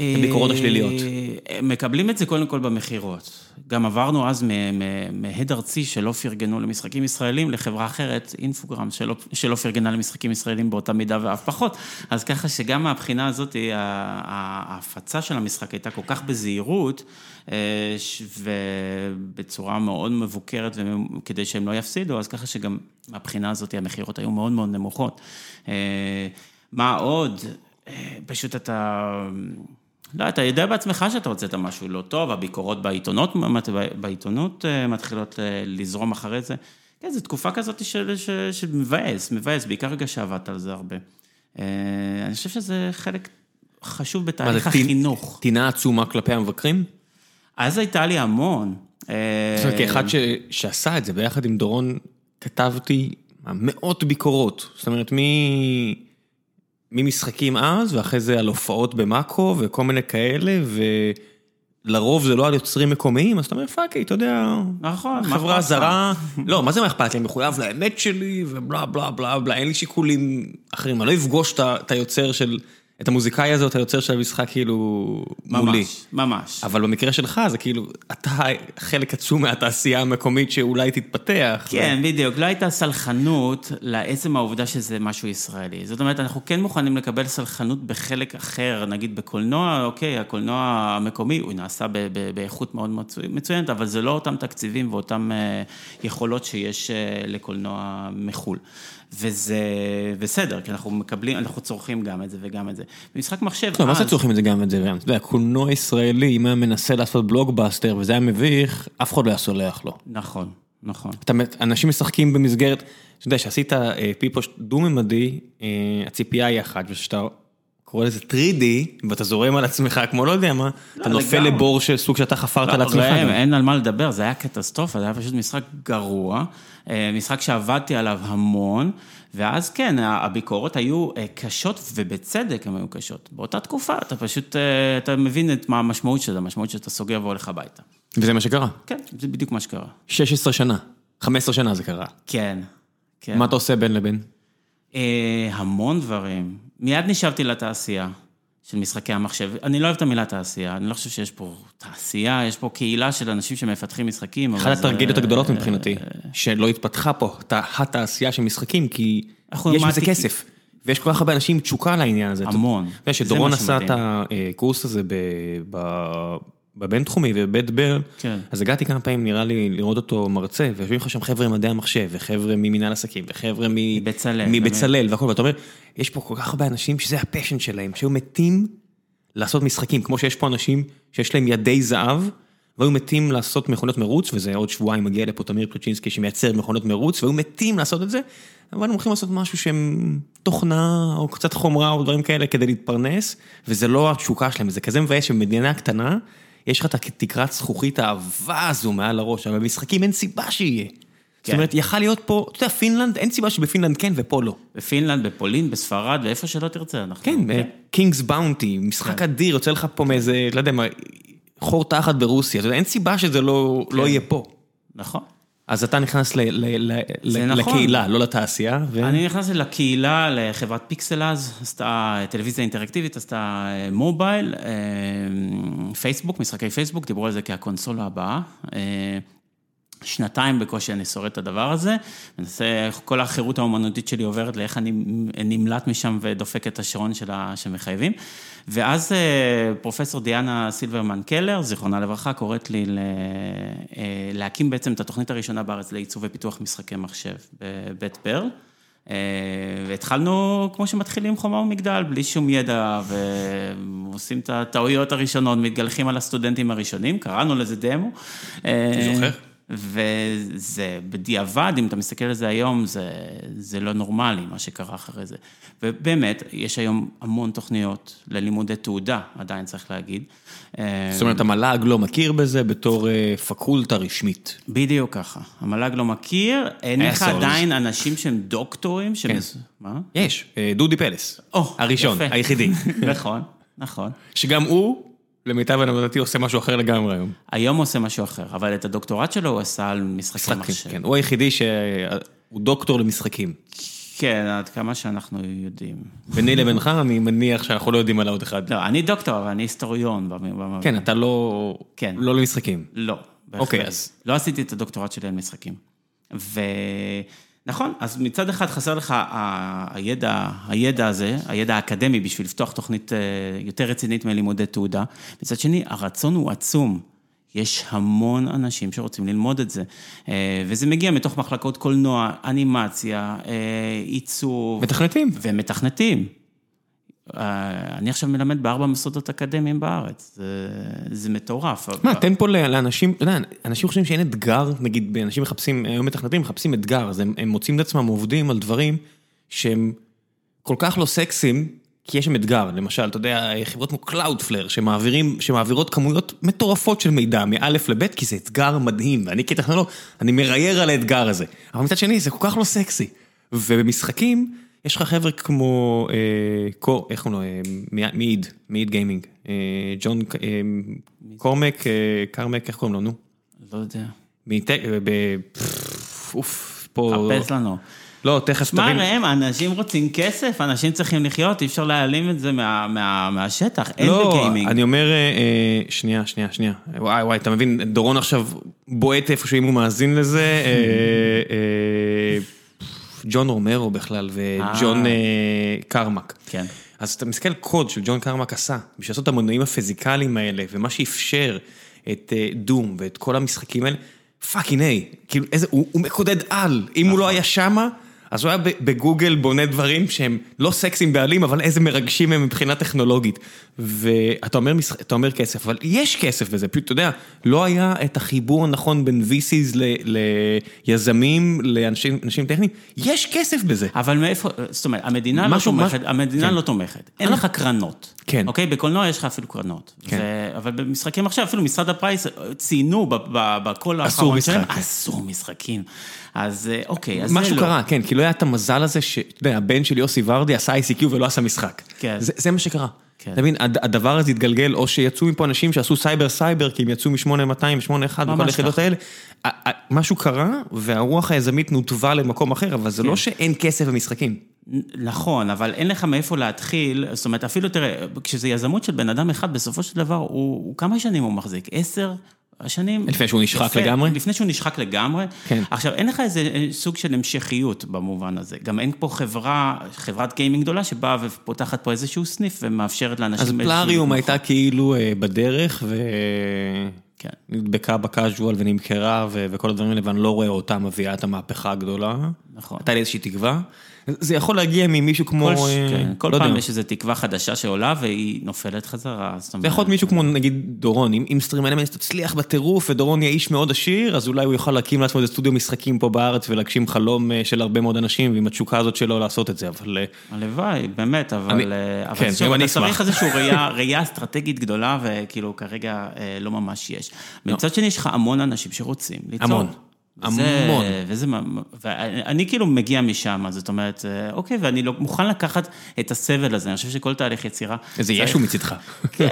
הביקורות השליליות? מקבלים את זה קודם כל במכירות. גם עברנו אז מהד ארצי שלא פרגנו למשחקים ישראלים לחברה אחרת, אינפוגרם, שלא פרגנה למשחקים ישראלים באותה מידה ואף פחות. אז ככה שגם מהבחינה הזאת, ההפצה של המשחק הייתה כל כך בזהירות, ובצורה מאוד מבוקרת, כדי שהם לא יפסידו, אז ככה שגם מהבחינה הזאת המכירות היו מאוד מאוד נמוכות. מה עוד? פשוט אתה... לא, אתה יודע בעצמך שאתה רוצה את המשהו לא טוב, הביקורות בעיתונות, בעיתונות מתחילות לזרום אחרי זה. כן, זו תקופה כזאת של, מבאס, מבאס, בעיקר רגע שעבדת על זה הרבה. אני חושב שזה חלק חשוב בתהליך החינוך. טינה עצומה כלפי המבקרים? אז הייתה לי המון. זאת אומרת, כאחד שעשה את זה ביחד עם דורון, כתבתי מאות ביקורות. זאת אומרת, ממשחקים אז, ואחרי זה על הופעות במאקו, וכל מיני כאלה, ולרוב זה לא על יוצרים מקומיים, אז אתה אומר, פאקי, אתה יודע, נכון, חברה זרה, לא, מה זה מה אכפת לי, אני מחויב לאמת שלי, ובלה בלה בלה בלה, אין לי שיקולים אחרים, אני לא אפגוש את היוצר של... את המוזיקאי הזאת, היוצר של המשחק כאילו מולי. ממש, ממש. אבל במקרה שלך זה כאילו, אתה חלק עצום מהתעשייה המקומית שאולי תתפתח. כן, ו... בדיוק. לא הייתה סלחנות לעצם העובדה שזה משהו ישראלי. זאת אומרת, אנחנו כן מוכנים לקבל סלחנות בחלק אחר, נגיד בקולנוע, אוקיי, הקולנוע המקומי, הוא נעשה באיכות מאוד מצוינת, אבל זה לא אותם תקציבים ואותם יכולות שיש לקולנוע מחו"ל. וזה בסדר, כי אנחנו מקבלים, אנחנו צורכים גם את זה וגם את זה. במשחק מחשב... לא, מה זה צורכים את זה גם את זה? אתה יודע, קולנוע ישראלי, אם היה מנסה לעשות בלוגבאסטר וזה היה מביך, אף אחד לא היה סולח לו. נכון, נכון. אנשים משחקים במסגרת, אתה יודע, שעשית פיפוש דו-ממדי, הציפייה היא אחת, ושאתה קורא לזה 3D, ואתה זורם על עצמך כמו לא יודע מה, אתה נופל לבור של סוג שאתה חפרת על עצמך. אין על מה לדבר, זה היה קטסטרופה, זה היה פשוט משחק גרוע, משחק שעבדתי עליו המון, ואז כן, הביקורות היו קשות, ובצדק הן היו קשות. באותה תקופה אתה פשוט, אתה מבין את מה המשמעות של זה, המשמעות שאתה סוגר והולך הביתה. וזה מה שקרה. כן, זה בדיוק מה שקרה. 16 שנה, 15 שנה זה קרה. כן, כן. מה אתה עושה בין לבין? המון דברים. מיד נשאבתי לתעשייה של משחקי המחשב. אני לא אוהב את המילה תעשייה, אני לא חושב שיש פה תעשייה, יש פה קהילה של אנשים שמפתחים משחקים. אחת הטרגדיות הגדולות מבחינתי, שלא התפתחה פה התעשייה של משחקים, כי יש בזה כסף. ויש כל כך הרבה אנשים עם תשוקה לעניין הזה. המון. אתה יודע, שדורון עשה את הקורס הזה בבינתחומי ובית ברל, כן. אז הגעתי כמה פעמים, נראה לי, לראות אותו מרצה, ויושבים לך שם חבר'ה ממדעי המחשב, וחבר'ה ממנהל עסקים, וחבר'ה מבצלאל, מבצלאל והכל, ואתה אומר, יש פה כל כך הרבה אנשים שזה הפשן שלהם, שהיו מתים לעשות משחקים, כמו שיש פה אנשים שיש להם ידי זהב, והיו מתים לעשות מכונות מרוץ, וזה עוד שבועיים מגיע לפה תמיר פלצ'ינסקי שמייצר מכונות מרוץ, והיו מתים לעשות את זה, אבל הם הולכים לעשות משהו שהם תוכנה, או קצת חומרה, או דברים כאלה כדי להתפרנס, וזה לא התשוקה שלהם, זה כזה מבאס שבמדינה קטנה, יש לך את התקרת זכוכית העבה הזו מעל הראש, אבל במשחקים אין סיבה שיהיה. זאת אומרת, יכל להיות פה, אתה יודע, פינלנד, אין סיבה שבפינלנד כן ופה לא. בפינלנד, בפולין, בספרד, ואיפה שלא תרצה. כן, קינגס באונטי, משחק אדיר, יוצא לך פה מאיזה, לא יודע מה, חור תחת ברוסיה, אתה יודע, אין סיבה שזה לא יהיה פה. נכון. אז אתה נכנס לקהילה, לא לתעשייה. אני נכנסתי לקהילה, לחברת פיקסלאז, עשתה טלוויזיה אינטראקטיבית, עשתה מובייל, פייסבוק, משחקי פייסבוק, דיברו על זה כהקונסולה הבאה. שנתיים בקושי אני שורד את הדבר הזה, מנסה, כל החירות האומנותית שלי עוברת לאיך אני נמלט משם ודופק את השעון שלה שמחייבים. ואז פרופסור דיאנה סילברמן קלר, זיכרונה לברכה, קוראת לי להקים בעצם את התוכנית הראשונה בארץ לעיצוב ופיתוח משחקי מחשב בבית ברל. והתחלנו כמו שמתחילים חומה ומגדל, בלי שום ידע, ועושים את הטעויות הראשונות, מתגלחים על הסטודנטים הראשונים, קראנו לזה דמו. אתה זוכר? וזה בדיעבד, אם אתה מסתכל על זה היום, זה, זה לא נורמלי, מה שקרה אחרי זה. ובאמת, יש היום המון תוכניות ללימודי תעודה, עדיין צריך להגיד. זאת אומרת, המל"ג לא מכיר בזה בתור פקולטה רשמית. בדיוק ככה. המל"ג לא מכיר, אין לך עדיין אנשים שהם דוקטורים. כן. מה? יש, דודי פלס. הראשון, היחידי. נכון, נכון. שגם הוא... למיטב הבנתי, עושה משהו אחר לגמרי היום. היום הוא עושה משהו אחר, אבל את הדוקטורט שלו הוא עשה על משחקי מחשב. כן, הוא היחידי שהוא דוקטור למשחקים. כן, עד כמה שאנחנו יודעים. ביני לבינך, אני מניח שאנחנו לא יודעים על עוד אחד. לא, אני דוקטור, אבל אני היסטוריון. כן, אתה לא... כן. לא למשחקים. לא, בהחלט. אוקיי, אז... לא עשיתי את הדוקטורט שלי על משחקים. ונכון, אז מצד אחד חסר לך הידע, הידע הזה, הידע האקדמי בשביל לפתוח תוכנית יותר רצינית מלימודי תעודה. מצד שני, הרצון הוא עצום. יש המון אנשים שרוצים ללמוד את זה, וזה מגיע מתוך מחלקות קולנוע, אנימציה, עיצוב. מתכנתים. ומתכנתים. אני עכשיו מלמד בארבע מוסדות אקדמיים בארץ, זה, זה מטורף. מה, תן פה לאנשים, אתה יודע, אנשים חושבים שאין אתגר, נגיד, אנשים מחפשים, היום מתכנתים, מחפשים אתגר, אז הם, הם מוצאים את עצמם עובדים על דברים שהם כל כך לא סקסיים, כי יש שם אתגר, למשל, אתה יודע, חברות כמו Cloudflare, שמעבירים, שמעבירות כמויות מטורפות של מידע, מאלף לבית, כי זה אתגר מדהים, ואני כטכנולוג, אני מרייר על האתגר הזה. אבל מצד שני, זה כל כך לא סקסי. ובמשחקים, יש לך חבר'ה כמו, איך קוראים לו, מעיד, מעיד גיימינג, ג'ון קורמק, קרמק, איך קוראים לו, נו? לא יודע. אוף, פה... חפש לנו. לא, תכף תבין. מה ראם, אנשים רוצים כסף, אנשים צריכים לחיות, אי אפשר להעלים את זה מהשטח, אין בגיימינג. לא, אני אומר, שנייה, שנייה, שנייה. וואי, וואי, אתה מבין, דורון עכשיו בועט איפשהו אם הוא מאזין לזה. ג'ון רומרו בכלל, וג'ון קרמק. כן. אז אתה מסתכל קוד של ג'ון קרמק עשה, בשביל לעשות את המנועים הפיזיקליים האלה, ומה שאפשר את Doom ואת כל המשחקים האלה, fucking high, כאילו איזה, הוא מקודד על, אם הוא לא היה שמה, אז הוא היה בגוגל בונה דברים שהם לא סקסיים בעליל, אבל איזה מרגשים הם מבחינה טכנולוגית. ואתה אומר כסף, אבל יש כסף בזה, פשוט, אתה יודע, לא היה את החיבור הנכון בין VCs ליזמים, לאנשים טכניים, יש כסף בזה. אבל מאיפה, זאת אומרת, המדינה לא תומכת, המדינה לא תומכת, אין לך קרנות. כן. אוקיי? בקולנוע יש לך אפילו קרנות. כן. אבל במשחקים עכשיו, אפילו מפעל הפיס ציינו בקול האחרון שלהם, אסור משחקים. אז אוקיי, אז זה לא. משהו קרה, כן, כי לא היה את המזל הזה שאתה יודע, הבן של יוסי ורדי עשה ICQ ולא עשה משחק. כן. זה מה שקרה. אתה מבין, הדבר הזה התגלגל, או שיצאו מפה אנשים שעשו סייבר סייבר, כי הם יצאו מ-8200 ו-81 וכל היחידות האלה. משהו קרה, והרוח היזמית נותבה למקום אחר, אבל זה לא שאין כסף במשחקים. נכון, אבל אין לך מאיפה להתחיל, זאת אומרת, אפילו תראה, כשזה יזמות של בן אדם אחד, בסופו של דבר, הוא כמה שנים הוא מחזיק? עשר? השנים... לפני שהוא נשחק לגמרי? לפני שהוא נשחק לגמרי. כן. עכשיו, אין לך איזה סוג של המשכיות במובן הזה. גם אין פה חברה, חברת גיימינג גדולה שבאה ופותחת פה איזשהו סניף ומאפשרת לאנשים... אז פלאריום הייתה כאילו בדרך ו... כן. נדבקה בקאז'ואל ונמכרה וכל הדברים האלה, ואני לא רואה אותה מביאה את המהפכה הגדולה. נכון. הייתה לי איזושהי תקווה. זה יכול להגיע ממישהו כמו... כן, כל פעם יש איזו תקווה חדשה שעולה והיא נופלת חזרה. זה יכול להיות מישהו כמו נגיד דורון, אם סטרים אלמנטס תצליח בטירוף ודורון יהיה איש מאוד עשיר, אז אולי הוא יוכל להקים לעצמו איזה סטודיו משחקים פה בארץ ולהגשים חלום של הרבה מאוד אנשים, ועם התשוקה הזאת שלו לעשות את זה, אבל... הלוואי, באמת, אבל... כן, גם אני אשמח. אתה צריך איזושהי ראייה אסטרטגית גדולה, וכאילו כרגע לא ממש יש. מצד שני, יש לך המון אנשים שרוצים ליצור. המון. המון. וזה, ואני כאילו מגיע משם, זאת אומרת, אוקיי, ואני לא מוכן לקחת את הסבל הזה, אני חושב שכל תהליך יצירה... איזה ישו מצידך. כן,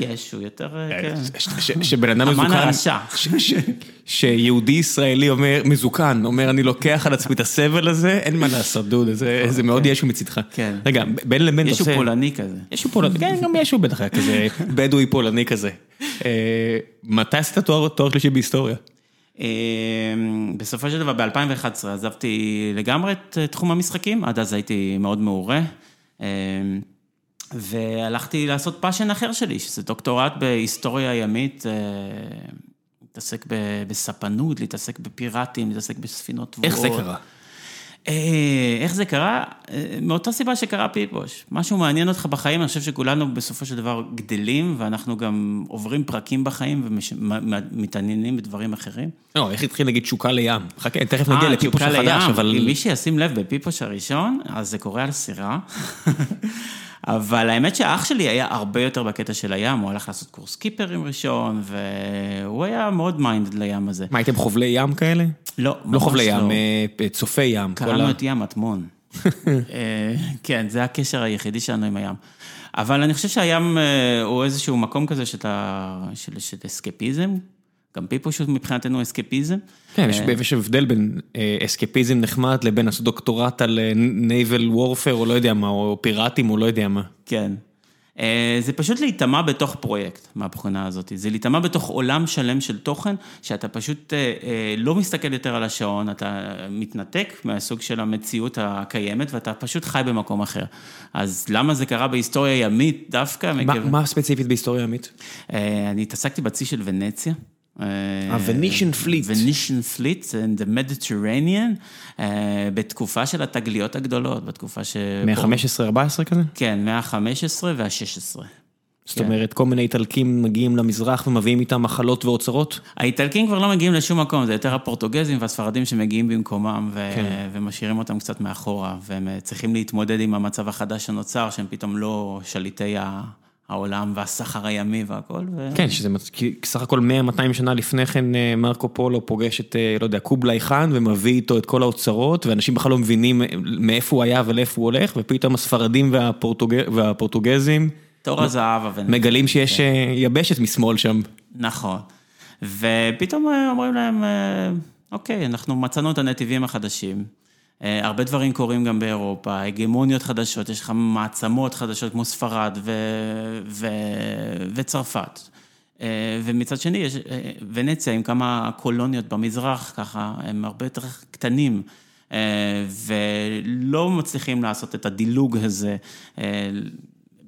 ישו, יותר, כן. שבן אדם מזוקן... המן הרשע. שיהודי ישראלי אומר, מזוקן, אומר, אני לוקח על עצמי את הסבל הזה, אין מה לעשות, דוד, זה מאוד ישו מצידך. כן. רגע, בין לבין אתה עושה... ישו פולני כזה. ישו פולני, כן, גם ישו בטח היה כזה בדואי פולני כזה. מתי עשית תואר שלישי בהיסטוריה? בסופו של דבר, ב-2011 עזבתי לגמרי את תחום המשחקים, עד אז הייתי מאוד מעורה, והלכתי לעשות passion אחר שלי, שזה דוקטורט בהיסטוריה ימית, להתעסק בספנות, להתעסק בפיראטים, להתעסק בספינות טבועות. איך זה קרה? איך זה קרה? מאותה סיבה שקרה פיפוש. משהו מעניין אותך בחיים, אני חושב שכולנו בסופו של דבר גדלים, ואנחנו גם עוברים פרקים בחיים ומתעניינים בדברים אחרים. לא, איך התחיל להגיד תשוקה לים? חכה, תכף נגיע לפיפוש החדש, אבל... מי שישים לב בפיפוש הראשון, אז זה קורה על סירה. אבל האמת שאח שלי היה הרבה יותר בקטע של הים, הוא הלך לעשות קורס קיפרים ראשון, והוא היה מאוד מיינדד לים הזה. מה, הייתם חובלי ים כאלה? לא, לא. לא חובלי ים, צופי ים. קראנו את ים מטמון. כן, זה הקשר היחידי שלנו עם הים. אבל אני חושב שהים אה, הוא איזשהו מקום כזה שאתה, של, של אסקפיזם, גם בי פשוט מבחינתנו אסקפיזם. כן, יש, יש הבדל בין אה, אסקפיזם נחמד לבין לעשות דוקטורט על נייבל וורפר או לא יודע מה, או פיראטים או לא יודע מה. כן. אה, זה פשוט להיטמע בתוך פרויקט מהבחינה הזאת, זה להיטמע בתוך עולם שלם של תוכן, שאתה פשוט אה, אה, לא מסתכל יותר על השעון, אתה מתנתק מהסוג של המציאות הקיימת ואתה פשוט חי במקום אחר. אז למה זה קרה בהיסטוריה ימית דווקא? מה, מה ספציפית בהיסטוריה ימית? אני התעסקתי בצי של ונציה. ה-Venetian fleet. Venetian fleet in the Mediterranean, אה, בתקופה של התגליות הגדולות, בתקופה ש... מה-15-14 כזה? כן, מה-15 וה-16. זאת כן. אומרת, כל מיני איטלקים מגיעים למזרח ומביאים איתם מחלות ואוצרות? האיטלקים כבר לא מגיעים לשום מקום, זה יותר הפורטוגזים והספרדים שמגיעים במקומם ו... כן. ומשאירים אותם קצת מאחורה, והם צריכים להתמודד עם המצב החדש שנוצר, שהם פתאום לא שליטי ה... העולם והסחר הימי והכל. ו... כן, שזה כי סך הכל 100-200 שנה לפני כן אה, מרקו פולו פוגש את, אה, לא יודע, קובלאי חאן ומביא איתו את כל האוצרות, ואנשים בכלל לא מבינים מאיפה הוא היה ולאיפה הוא הולך, ופתאום הספרדים והפורטוג... והפורטוגזים... תור הזהב. מגלים שיש כן. אה, יבשת משמאל שם. נכון. ופתאום אומרים להם, אוקיי, אנחנו מצאנו את הנתיבים החדשים. אה, הרבה דברים קורים גם באירופה, הגמוניות חדשות, יש לך מעצמות חדשות כמו ספרד ו... ו... וצרפת. אה, ומצד שני, יש אה, ונציה עם כמה קולוניות במזרח, ככה, הם הרבה יותר קטנים, ולא מצליחים לעשות את הדילוג הזה.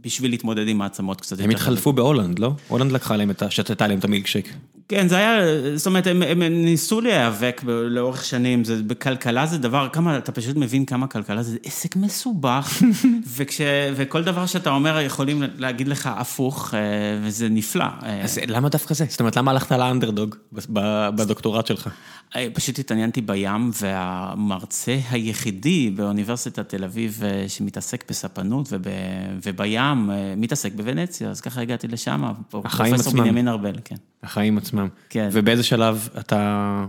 בשביל להתמודד עם מעצמות קצת יותר. הם התחלפו בהולנד, לא? הולנד לקחה להם את ה... שתתה להם את המילקשייק. כן, זה היה, זאת אומרת, הם, הם ניסו להיאבק לאורך שנים, זה, בכלכלה זה דבר, כמה, אתה פשוט מבין כמה כלכלה זה עסק מסובך, וכש, וכל דבר שאתה אומר יכולים להגיד לך הפוך, אה, וזה נפלא. אז למה דווקא זה? זאת אומרת, למה הלכת לאנדרדוג בדוקטורט שלך? אה, פשוט התעניינתי בים, והמרצה היחידי באוניברסיטת תל אביב אה, שמתעסק בספנות וב, ובים, מתעסק בוונציה, אז ככה הגעתי לשם, פרופסור בנימין ארבל, כן. החיים עצמם. כן. ובאיזה שלב אתה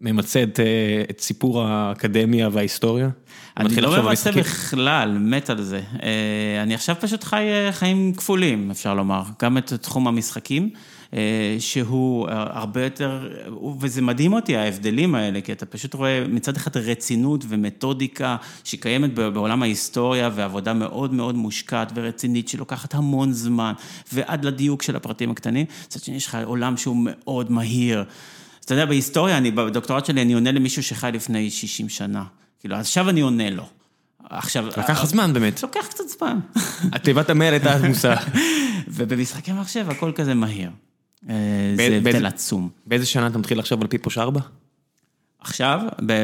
ממצה את, אה, את סיפור האקדמיה וההיסטוריה? אני לא ממצה בכלל, מת על זה. אה, אני עכשיו פשוט חי אה, חיים כפולים, אפשר לומר. גם את תחום המשחקים. אה, שהוא אה, הרבה יותר, וזה מדהים אותי ההבדלים האלה, כי אתה פשוט רואה מצד אחד רצינות ומתודיקה שקיימת בעולם ההיסטוריה ועבודה מאוד מאוד מושקעת ורצינית שלוקחת המון זמן ועד לדיוק של הפרטים הקטנים, מצד שני יש לך עולם שהוא מאוד מהיר. אתה יודע, בהיסטוריה, אני, בדוקטורט שלי אני עונה למישהו שחי לפני 60 שנה. כאילו, עכשיו אני עונה לו. עכשיו... לקח זמן באמת. לוקח קצת זמן. התיבת המייל הייתה עמוסה. ובמשחקי מחשב הכל כזה מהיר. אה, זה הבדל עצום. באיזה שנה אתה מתחיל לחשוב על פיפוש 4? עכשיו,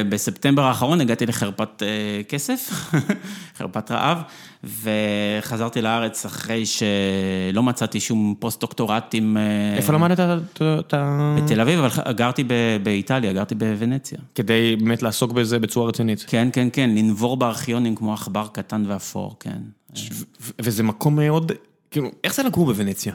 בספטמבר האחרון הגעתי לחרפת אה, כסף, חרפת רעב, וחזרתי לארץ אחרי שלא מצאתי שום פוסט-דוקטורטים. אה, איפה למדת את ה... בתל אביב, אבל גרתי באיטליה, גרתי בוונציה. כדי באמת לעסוק בזה בצורה רצינית. כן, כן, כן, לנבור בארכיונים כמו עכבר קטן ואפור, כן. וזה מקום מאוד, כאילו, איך זה לגור בוונציה?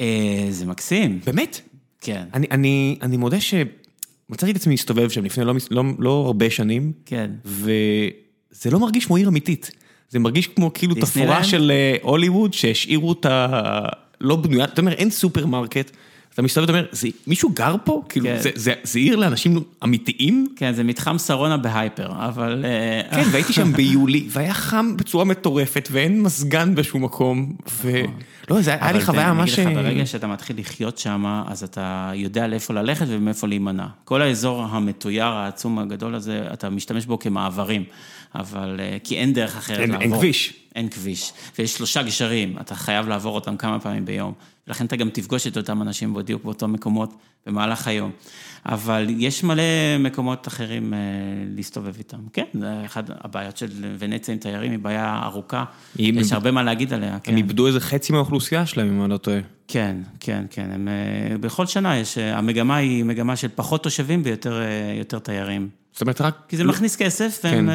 אה, זה מקסים. באמת? כן. אני, אני, אני מודה שמצאתי את עצמי להסתובב שם לפני לא, לא, לא הרבה שנים. כן. וזה לא מרגיש כמו עיר אמיתית. זה מרגיש כמו כאילו תפאורה של אה, הוליווד שהשאירו אותה לא בנויה, אתה אומר אין סופרמרקט. אתה מסתובב ואתה אומר, מישהו גר פה? כאילו, כן. זה, זה, זה עיר לאנשים אמיתיים? כן, זה מתחם שרונה ב hyper, אבל... אה, כן, והייתי שם ביולי, והיה חם בצורה מטורפת, ואין מזגן בשום מקום, ו... נכון. לא, זה היה לי חוויה ממש... אבל אני אגיד לך, ברגע שאתה מתחיל לחיות שם, אז אתה יודע לאיפה ללכת ומאיפה להימנע. כל האזור המתויר, העצום הגדול הזה, אתה משתמש בו כמעברים, אבל... אה, כי אין דרך אחרת לעבור. אין כביש. אין כביש, ויש שלושה גשרים, אתה חייב לעבור אותם כמה פעמים ביום. ולכן אתה גם תפגוש את אותם אנשים בדיוק באותם מקומות במהלך היום. אבל יש מלא מקומות אחרים אה, להסתובב איתם. כן, זה אחת הבעיות של ונציה עם תיירים, היא בעיה ארוכה, יש הרבה מה להגיד עליה. הם כן. איבדו איזה חצי מהאוכלוסייה שלהם, אם אני לא טועה. כן, כן, כן. הם, אה, בכל שנה יש, אה, המגמה היא מגמה של פחות תושבים ויותר תיירים. זאת אומרת, רק... כי זה לא... מכניס כסף, והם, כן. אה,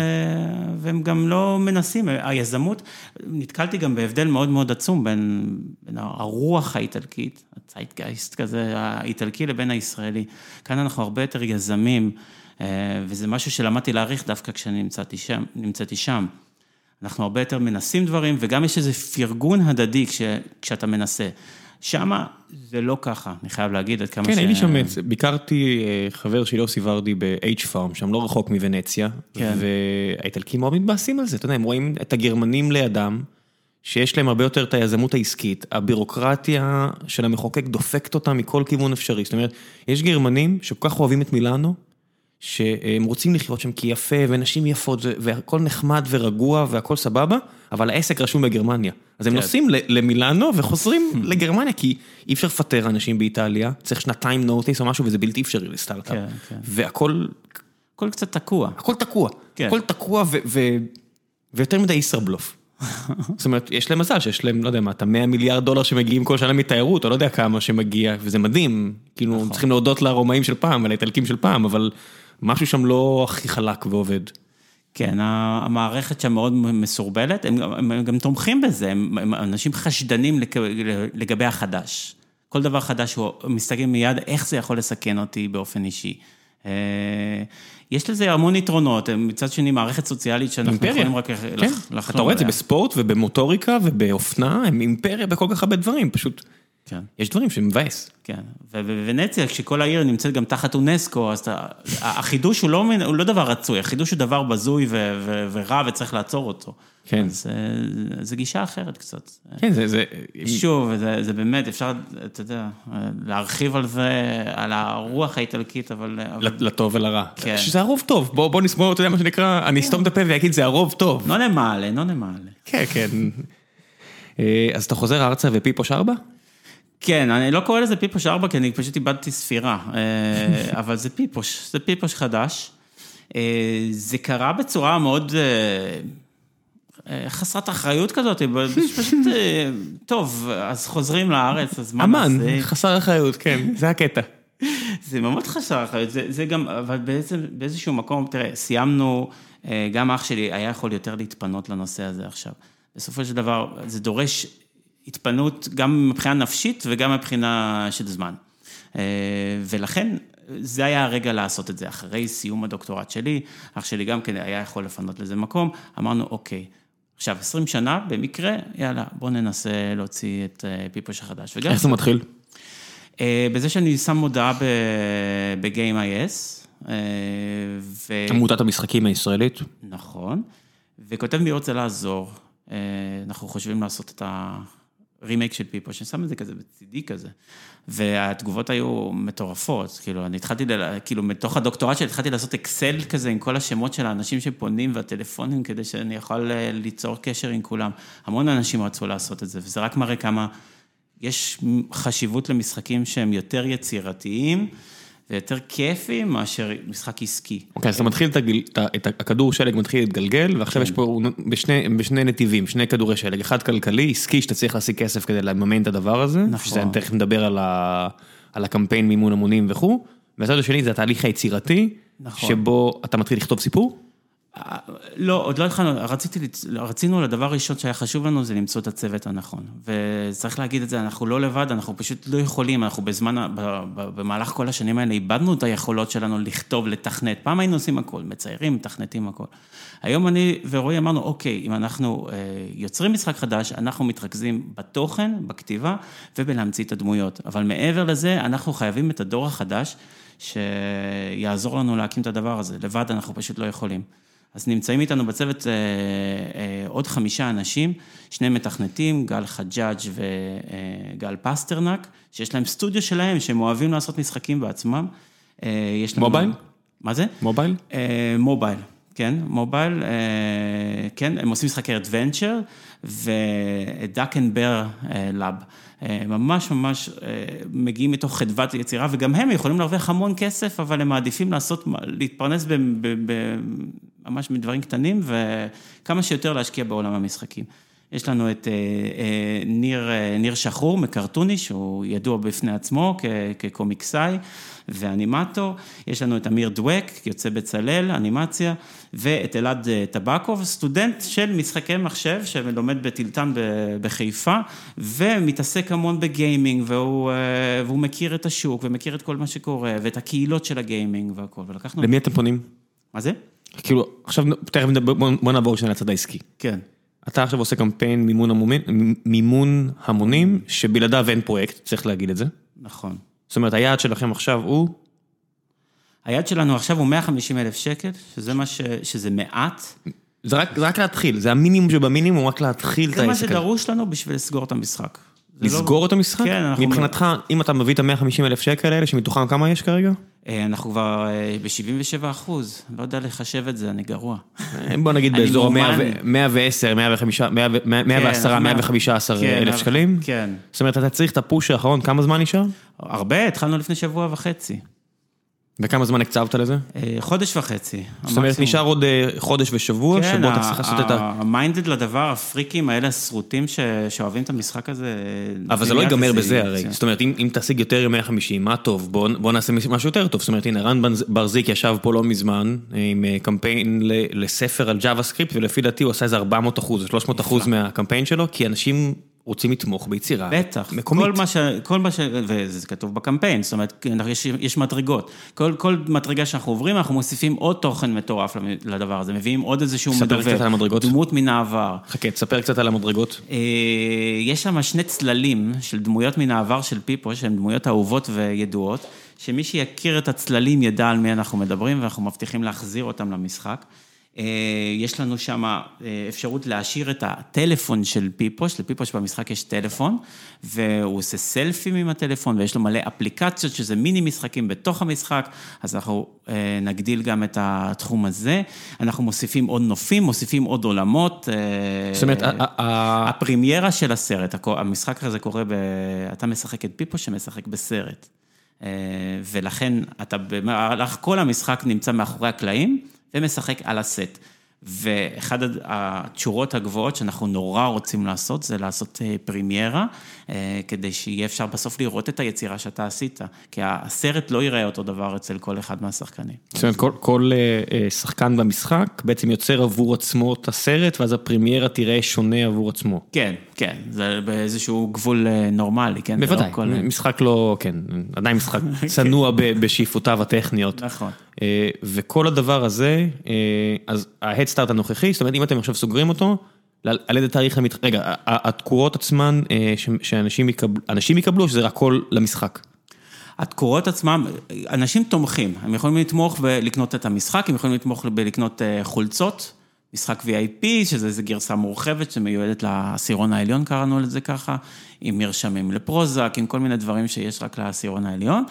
והם גם לא מנסים. היזמות, נתקלתי גם בהבדל מאוד מאוד עצום בין, בין הרוח האיטלקית, הצייטגייסט כזה, האיטלקי לבין הישראלי. כאן אנחנו הרבה יותר יזמים, אה, וזה משהו שלמדתי להעריך דווקא כשאני נמצאתי שם. נמצאתי שם. אנחנו הרבה יותר מנסים דברים, וגם יש איזה פרגון הדדי כש, כשאתה מנסה. שמה זה לא ככה, אני חייב להגיד עד כמה כן, ש... הייתי שם, ביקרתי אה, חבר של יוסי ורדי ב-H פארם, שם לא רחוק מוונציה, כן. והאיטלקים מאוד מתבאסים על זה, אתה יודע, הם רואים את הגרמנים לידם, שיש להם הרבה יותר את היזמות העסקית, הבירוקרטיה של המחוקק דופקת אותם מכל כיוון אפשרי, זאת אומרת, יש גרמנים שכל כך אוהבים את מילאנו, שהם רוצים לחיות שם כי יפה, ונשים יפות, והכל נחמד ורגוע והכל סבבה, אבל העסק רשום בגרמניה. אז הם כן. נוסעים למילאנו וחוזרים לגרמניה, כי אי אפשר לפטר אנשים באיטליה, צריך שנתיים נוטיס או משהו, וזה בלתי אפשרי לסטארט-אפ. כן, כן. והכל הכל קצת תקוע. הכל תקוע. הכל תקוע ויותר מדי ישראבלוף. זאת אומרת, יש להם מזל שיש להם, לא יודע מה, את המאה מיליארד דולר שמגיעים כל שנה מתיירות, או לא יודע כמה שמגיע, וזה מדהים. כאילו, נכון. צריכים להודות לרומאים של פעם, ולאיטלקים של פעם, אבל משהו שם לא הכי חלק ועובד. כן, המערכת שם מאוד מסורבלת, הם, גם- הם גם תומכים בזה, הם, הם אנשים חשדנים לגבי החדש. כל דבר חדש, הוא מסתכל מיד איך זה יכול לסכן אותי באופן אישי. אה, יש לזה המון יתרונות, מצד שני מערכת סוציאלית שאנחנו אימפריה. יכולים רק כן, לחלום אתה רואה את זה עליה. בספורט ובמוטוריקה ובאופנה, הם אימפריה בכל כך הרבה דברים, פשוט, כן. יש דברים שמבאס. כן, ובוונציה, כשכל העיר נמצאת גם תחת אונסקו, אז אתה, החידוש הוא לא, מין- הוא לא דבר רצוי, החידוש הוא דבר בזוי ו, ו, ורע וצריך לעצור אותו. כן. אז אה, זו גישה אחרת קצת. כן, זה, זה, שוב, זה, זה באמת, אפשר, אתה יודע, להרחיב על זה, על הרוח האיטלקית, אבל... אבל לטוב ולרע. כן. שזה הרוב טוב, בוא, בוא נסבור, אתה יודע מה שנקרא, אני אסתום את הפה ואגיד זה הרוב טוב. לא נמעלה, לא נמעלה. כן, כן. אה, אז אתה חוזר ארצה ופיפוש ארבע? כן, אני לא קורא לזה פיפוש 4, כי אני פשוט איבדתי ספירה, אה, אבל זה פיפוש, זה פיפוש חדש. אה, זה קרה בצורה מאוד אה, חסרת אחריות כזאת, פשוט, טוב, אז חוזרים לארץ, אז מה אמן, נעשה? חסר אחריות, כן, זה הקטע. זה ממש חסר אחריות, זה, זה גם, אבל בעצם באיזשהו מקום, תראה, סיימנו, גם אח שלי היה יכול יותר להתפנות לנושא הזה עכשיו. בסופו של דבר, זה דורש התפנות גם מבחינה נפשית וגם מבחינה של זמן. אה, ולכן, זה היה הרגע לעשות את זה. אחרי סיום הדוקטורט שלי, אח שלי גם כן היה יכול לפנות לזה מקום, אמרנו, אוקיי, עכשיו, 20 שנה, במקרה, יאללה, בואו ננסה להוציא את אה, פיפוש החדש. איך זה מתחיל? אה, בזה שאני שם מודעה ב-Game.is, ו... עמותת המשחקים הישראלית. נכון, וכותב מי רוצה לעזור, אנחנו חושבים לעשות את הרימייק של פיפו, שאני שם את זה כזה בצידי כזה, והתגובות היו מטורפות, כאילו, אני התחלתי, ל... כאילו, מתוך הדוקטורט שלי התחלתי לעשות אקסל כזה עם כל השמות של האנשים שפונים והטלפונים, כדי שאני יכול אה, ליצור קשר עם כולם. המון אנשים רצו לעשות את זה, וזה רק מראה כמה... יש חשיבות למשחקים שהם יותר יצירתיים ויותר כיפיים מאשר משחק עסקי. אוקיי, אז אתה מתחיל את הגיל- את הכדור שלג מתחיל להתגלגל, ועכשיו יש פה בשני בשני נתיבים, שני כדורי שלג, אחד כלכלי, עסקי, שאתה צריך להשיג כסף כדי לממן את הדבר הזה, נכון. שזה תכף נדבר על ה- על הקמפיין מימון המונים וכו', והצד השני זה התהליך היצירתי, נכון. שבו אתה מתחיל לכתוב סיפור, לא, עוד לא התחלנו, רציתי, רצינו, לדבר הראשון שהיה חשוב לנו זה למצוא את הצוות הנכון. וצריך להגיד את זה, אנחנו לא לבד, אנחנו פשוט לא יכולים, אנחנו בזמן, במהלך כל השנים האלה איבדנו את היכולות שלנו לכתוב, לתכנת. פעם היינו עושים הכל, מציירים, מתכנתים הכל. היום אני ורועי אמרנו, אוקיי, אם אנחנו אה, יוצרים משחק חדש, אנחנו מתרכזים בתוכן, בכתיבה ובלהמציא את הדמויות. אבל מעבר לזה, אנחנו חייבים את הדור החדש שיעזור לנו להקים את הדבר הזה. לבד אנחנו פשוט לא יכולים. אז נמצאים איתנו בצוות אה, אה, עוד חמישה אנשים, שני מתכנתים, גל חג'אג' וגל פסטרנק, שיש להם סטודיו שלהם, שהם אוהבים לעשות משחקים בעצמם. אה, יש לנו... mobile? מה זה? mobile? אה, mobile, כן, mobile, אה, כן, הם עושים משחקי adventure, ו Duck and Bear Love. אה, ממש ממש אה, מגיעים מתוך חדוות יצירה, וגם הם יכולים להרוויח המון כסף, אבל הם מעדיפים לעשות, להתפרנס ב, ב, ב, ממש מדברים קטנים, וכמה שיותר להשקיע בעולם המשחקים. יש לנו את אה, אה, ניר, אה, ניר שחור מקרטוני, שהוא ידוע בפני עצמו כ- כקומיקסאי ואנימטור. יש לנו את אמיר דואק, יוצא בצלאל, אנימציה, ואת אלעד טבקוב, סטודנט של משחקי מחשב, שלומד בטילטן בחיפה, ומתעסק המון בגיימינג, והוא, והוא מכיר את השוק, ומכיר את כל מה שקורה, ואת הקהילות של הגיימינג והכל, ולקחנו... למי אתם פונים? מה זה? כאילו, עכשיו תכף נדבר, בוא נעבור שנייה לצד העסקי. כן. אתה עכשיו עושה קמפיין מימון המונים, מימון המונים, שבלעדיו אין פרויקט, צריך להגיד את זה. נכון. זאת אומרת, היעד שלכם עכשיו הוא? היעד שלנו עכשיו הוא 150 אלף שקל, שזה מה ש... שזה מעט. זה רק, זה רק להתחיל, זה המינימום שבמינימום, רק להתחיל את זה מה העסק. שדרוש לנו בשביל לסגור את המשחק. לא- לסגור את המשחק? כן, אנחנו... מבחינתך, אם אתה מביא את ה-150 אלף שקל האלה, שמתוכם כמה יש כרגע? אה, אנחנו כבר ב-77 אחוז, לא יודע לחשב את זה, אני גרוע. אה, בוא נגיד באזור מאומן. 110, 110, 110, כן, 115 כן, אלף שקלים? כן. זאת אומרת, אתה צריך את הפוש האחרון, כמה זמן נשאר? הרבה, התחלנו לפני שבוע וחצי. וכמה זמן הקצבת לזה? אה, חודש וחצי. זאת אומרת. נשאר עוד אה, חודש ושבוע, כן, שבו אתה צריך לעשות את ה... ה minded לדבר, הפריקים האלה, השרוטים ש- שאוהבים את המשחק הזה. אבל זה לא ייגמר זה בזה. הרי, זאת אומרת, אם אם תשיג יותר מ-150, מה טוב, בוא בוא נעשה משהו יותר טוב, זאת אומרת, הנה, רן בר-זיק ישב פה לא מזמן, עם אה, קמפיין לספר על JavaScript, ולפי דעתי הוא עשה איזה 400 אחוז, 300 אחוז מהקמפיין שלו, כי אנשים רוצים לתמוך ביצירה בטח, מקומית. כל מה ש... כל מה ש... וזה כתוב בקמפיין, זאת אומרת, יש, יש מדרגות. כל, כל מדרגה שאנחנו עוברים, אנחנו מוסיפים עוד תוכן מטורף לדבר הזה, מביאים עוד איזשהו ספר מדובב. קצת על המדרגות. דמות מן העבר. חכה, תספר קצת על המדרגות. אה, יש שם שני צללים של דמויות מן העבר של פיפו, שהן דמויות אהובות וידועות, שמי שיכיר את הצללים ידע על מי אנחנו מדברים, ואנחנו מבטיחים להחזיר אותם למשחק. אה, יש לנו שם אה, אפשרות להשאיר את הטלפון של פיפוש, לפיפוש במשחק יש טלפון, והוא עושה סלפים עם הטלפון, ויש לו מלא אפליקציות, שזה מיני משחקים בתוך המשחק, אז אנחנו אה, נגדיל גם את התחום הזה. אנחנו מוסיפים עוד נופים, מוסיפים עוד עולמות. זאת אומרת, הפרימיירה של הסרט, המשחק הזה קורה ב... אתה משחק את פיפו שמשחק בסרט. ולכן אתה במהלך כל המשחק נמצא מאחורי הקלעים ומשחק על הסט. ואחד התשורות הגבוהות שאנחנו נורא רוצים לעשות, זה לעשות אה, פרימיירה, אה, כדי שיהיה אפשר בסוף לראות את היצירה שאתה עשית. כי הסרט לא ייראה אותו דבר אצל כל אחד מהשחקנים. זאת אומרת, כל, כל אה, שחקן במשחק בעצם יוצר עבור עצמו את הסרט, ואז הפרימיירה תראה שונה עבור עצמו. כן, כן, זה באיזשהו גבול נורמלי, כן? לא בוודאי, כל- משחק לא, כן, עדיין משחק צנוע ב- בשאיפותיו הטכניות. נכון. אה, וכל הדבר הזה, אה, אז ההדסטארט הנוכחי, זאת אומרת, אם אתם עכשיו סוגרים אותו, על איזה תאריך הם... רגע, התקורות עצמן, אה, שאנשים יקבלו, אנשים יקבלו, שזה רק הכל למשחק? התקורות עצמם, אנשים תומכים, הם יכולים לתמוך ולקנות את המשחק, הם יכולים לתמוך בלקנות אה, חולצות, משחק VIP, שזה איזו גרסה מורחבת שמיועדת לעשירון העליון, קראנו לזה ככה, עם מרשמים לפרוזק, עם כל מיני דברים שיש רק לעשירון העליון.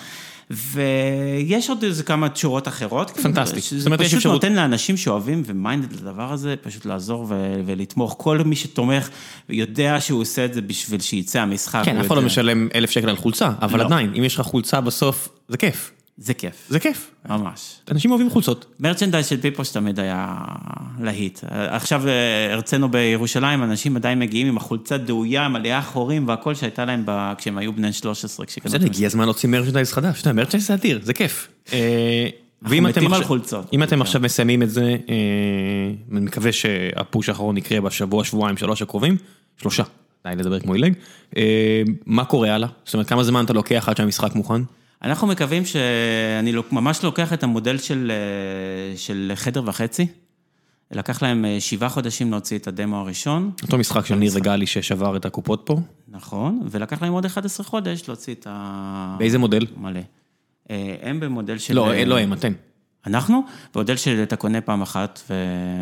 ויש עוד איזה כמה תשורות אחרות. פנטסטי. זאת אומרת, יש פשוט אפשרות- נותן לאנשים שאוהבים ומיינדד לדבר הזה, פשוט לעזור ו- ולתמוך. כל מי שתומך יודע שהוא עושה את זה בשביל שיצא המשחק. כן, אף אחד לא. משלם אלף שקל על חולצה, אבל לא. עדיין, אם יש לך חולצה בסוף, זה כיף. זה כיף, זה כיף. ממש. אנשים אוהבים חולצות. מרצ'נדייז של פיפוש תמיד היה להיט. עכשיו אה, הרצינו בירושלים, אנשים עדיין מגיעים עם החולצה דאויה, מלאה חורים והכל שהייתה להם ב... כשהם היו בני 13, כשקנו את בסדר, הגיע הזמן להוציא מרצ'נדייז חדש, אתה יודע, מרצ'נדייז זה אדיר, זה כיף. אה, ואם אתם עכשיו- חולצות. אם אתם עכשיו מסיימים את זה, אה, אני מקווה שהפוש האחרון יקרה בשבוע, שבועיים, שלוש הקרובים, שלושה, די לדבר כמו עילג. מה קורה הלאה? זאת אומרת, כמה זמן אתה לוקח עד שהמשחק מוכן? אנחנו מקווים שאני ממש לוקח את המודל של, אה, של חדר וחצי. לקח להם אה, שבעה חודשים להוציא את הדמו הראשון, אותו משחק של ניר וגלי ששבר את הקופות פה, נכון, ולקח להם עוד 11 חודש להוציא את ה... באיזה מודל? מלא. אה, הם במודל של... לא, לא הם, אתם. אנחנו, במודל של אתה קונה פעם אחת ו...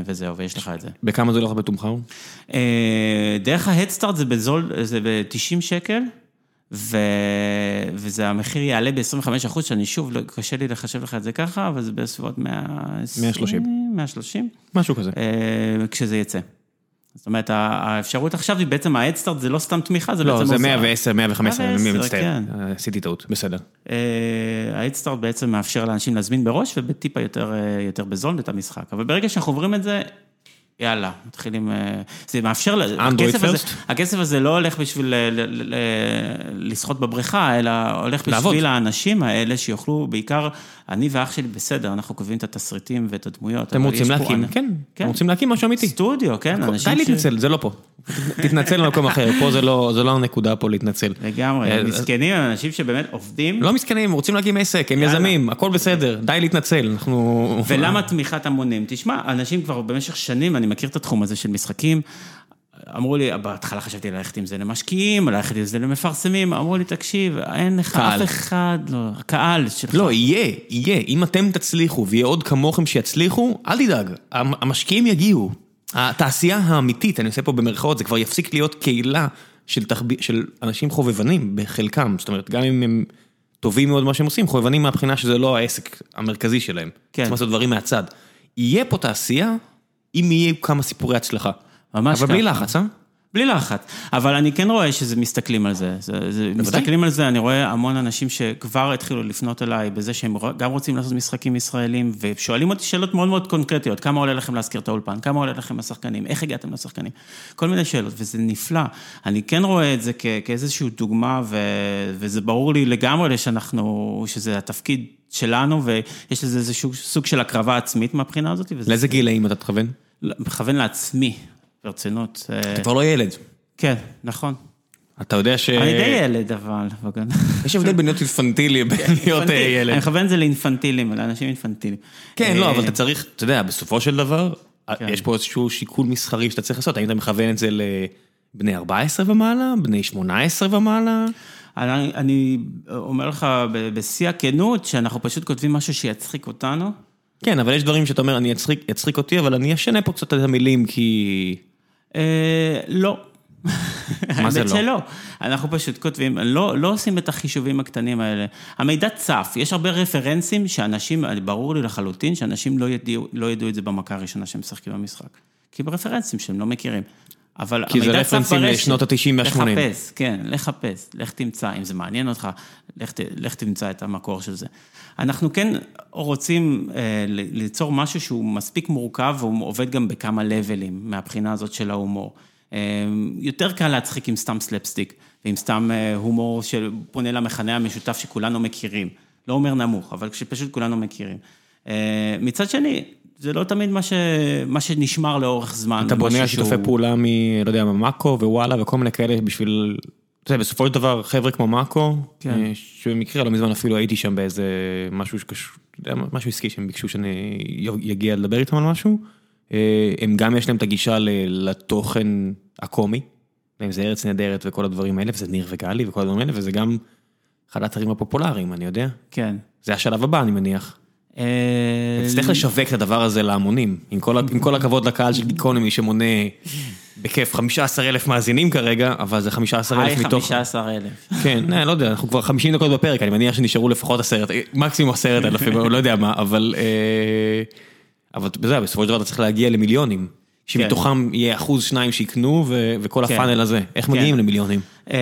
וזהו, ויש לך את זה. בכמה זה הולך בתומכר? דרך ההדסטארט זה בזול, זה ב-90 שקל, ו... וזה המחיר יעלה ב-25 אחוז, שאני שוב, לא- קשה לי לחשב לך את זה ככה, אבל זה בסביבות 120, 130. 130, משהו כזה. אה, כשזה יצא. זאת אומרת, האפשרות עכשיו היא בעצם, ההדסטארט זה לא סתם תמיכה, זה לא, בעצם... זה עוזר. 110, 115, אני 110, מצטער, כן. אה, עשיתי טעות, בסדר. אה, ההדסטארט בעצם מאפשר לאנשים להזמין בראש ובטיפה יותר, אה, יותר בזול את המשחק. אבל ברגע שאנחנו עוברים את זה, יאללה, מתחילים... אה, זה מאפשר... ל- Android הכסף הזה- לא הולך בשביל ל- לשחות בבריכה, אלא הולך. בשביל האנשים האלה שיוכלו, בעיקר, אני ואח שלי בסדר, אנחנו קובעים את התסריטים ואת הדמויות. אתם רוצים להקים, אנ- כן, אתם רוצים להקים משהו אמיתי. סטודיו, כן, אנשים די ש- להתנצל, זה לא פה. תתנצל במקום אחר, פה זה לא לא הנקודה פה להתנצל. לגמרי, אה, מסכנים, הם אנשים שבאמת עובדים. לא מסכנים, רוצים להקים עסק, הם. יזמים, הכל בסדר, די להתנצל, אנחנו... ולמה תמיכת המונים? תשמע, אנשים כבר במשך שנים, אני מכיר את התחום הזה של משחקים, אמרו לי, בהתחלה חשבתי ללכת עם זה למשקיעים, ללכת עם זה למפרסמים, אמרו לי, תקשיב, אין לך. אף אחד, לא, הקהל שלך. לא, יהיה, יהיה. אם אתם תצליחו ויהיה עוד כמוכם שיצליחו, אל תדאג, המ- המשקיעים יגיעו. התעשייה האמיתית, אני עושה פה במרכאות, זה כבר יפסיק להיות קהילה של, תחב... של אנשים חובבנים בחלקם. זאת אומרת, גם אם הם טובים מאוד במה שהם עושים, חובבנים מהבחינה שזה לא העסק המרכזי שלהם. כן. צריכים לעשות דברים מהצד. יהיה פה תעשייה, אם יהיו כמה סיפורי הצלחה. ממש אבל בלי ככה. לחץ, אה? בלי לחץ, אבל אני כן רואה שזה מסתכלים על זה. זה, זה מסתכלים על זה, אני רואה המון אנשים שכבר התחילו לפנות אליי בזה שהם גם רוצים לעשות משחקים ישראלים, ושואלים אותי שאלות מאוד מאוד קונקרטיות, כמה עולה לכם להשכיר את האולפן, כמה עולה לכם השחקנים, איך הגעתם לשחקנים, כל מיני שאלות, וזה נפלא. אני כן רואה את זה כ- כאיזושהי דוגמה, ו, וזה ברור לי לגמרי שאנחנו, שזה התפקיד שלנו, ויש לזה איזשהו סוג של הקרבה עצמית מהבחינה הזאת, לאיזה גילאים אתה תכוון? מכוון לעצמי, ברצינות. אה, אתה כבר לא ילד. כן, נכון. אתה יודע ש... אני די ילד, אבל... יש הבדל בין להיות אינפנטילי לבין להיות אה, ילד. אני מכוון את זה לאינפנטילים, לאנשים אינפנטילים. כן, לא, אה, אבל אתה צריך, אתה יודע, בסופו של דבר, כן. יש פה איזשהו שיקול מסחרי שאתה צריך לעשות, האם אתה מכוון את זה לבני 14 ומעלה, בני 18 ומעלה? אני, אני אומר לך בשיא הכנות, שאנחנו פשוט כותבים משהו שיצחיק אותנו. כן, אבל יש דברים שאתה אומר, אני אצחיק, יצחיק אותי, אבל אני אשנה פה קצת את המילים, כי... אה, לא. מה זה האמת לא? שלא. אנחנו פשוט כותבים, לא, לא עושים את החישובים הקטנים האלה. המידע צף, יש הרבה רפרנסים שאנשים, ברור לי לחלוטין שאנשים לא ידעו, לא ידעו את זה במכה הראשונה שהם משחקים במשחק. כי ברפרנסים שהם לא מכירים. אבל כי זה רפרנסים. לשנות ה-90 וה-80. לחפש, כן, לחפש, לך תמצא, אם זה מעניין אותך, לך, לך תמצא את המקור של זה. אנחנו כן רוצים אה, ליצור משהו שהוא מספיק מורכב, והוא עובד גם בכמה לבלים מהבחינה הזאת של ההומור. אה, יותר קל להצחיק עם סתם סלפסטיק, ועם סתם אה, הומור שפונה למכנה המשותף שכולנו מכירים. לא אומר נמוך, אבל שפשוט כולנו מכירים. אה, מצד שני, זה לא תמיד מה, ש... מה שנשמר לאורך זמן. אתה בונה שיתופי שהוא- פעולה מ... לא יודע, מאקו ווואלה וכל מיני כאלה בשביל... אתה יודע, בסופו של דבר, חבר'ה כמו מאקו, כן. אה, שבמקרה לא מזמן אפילו הייתי שם באיזה משהו שקשור, משהו עסקי שהם ביקשו שאני אגיע לדבר איתם על משהו. אה, הם גם יש להם את הגישה לתוכן הקומי, אם זה ארץ נהדרת וכל הדברים האלה, וזה ניר וגלי וכל הדברים האלה, וזה גם אחד האתרים הפופולריים, אני יודע. כן. זה השלב הבא, אני מניח. תצטרך לשווק את הדבר הזה להמונים, עם כל, הכבוד לקהל של גיקונומי שמונה בכיף 15 אלף מאזינים כרגע, אבל זה 15 היי, אלף מתוך... 15 אלף. כן, אה, לא יודע, אנחנו כבר 50 דקות בפרק, אני מניח שנשארו לפחות עשרת, מקסימום עשרת אלפים, לא יודע מה, אבל... אה, אבל יודע, בסופו של דבר אתה צריך להגיע למיליונים, שמתוכם יהיה אחוז שניים שיקנו, וכל כן. הפאנל הזה. איך מגיעים למיליונים? אה,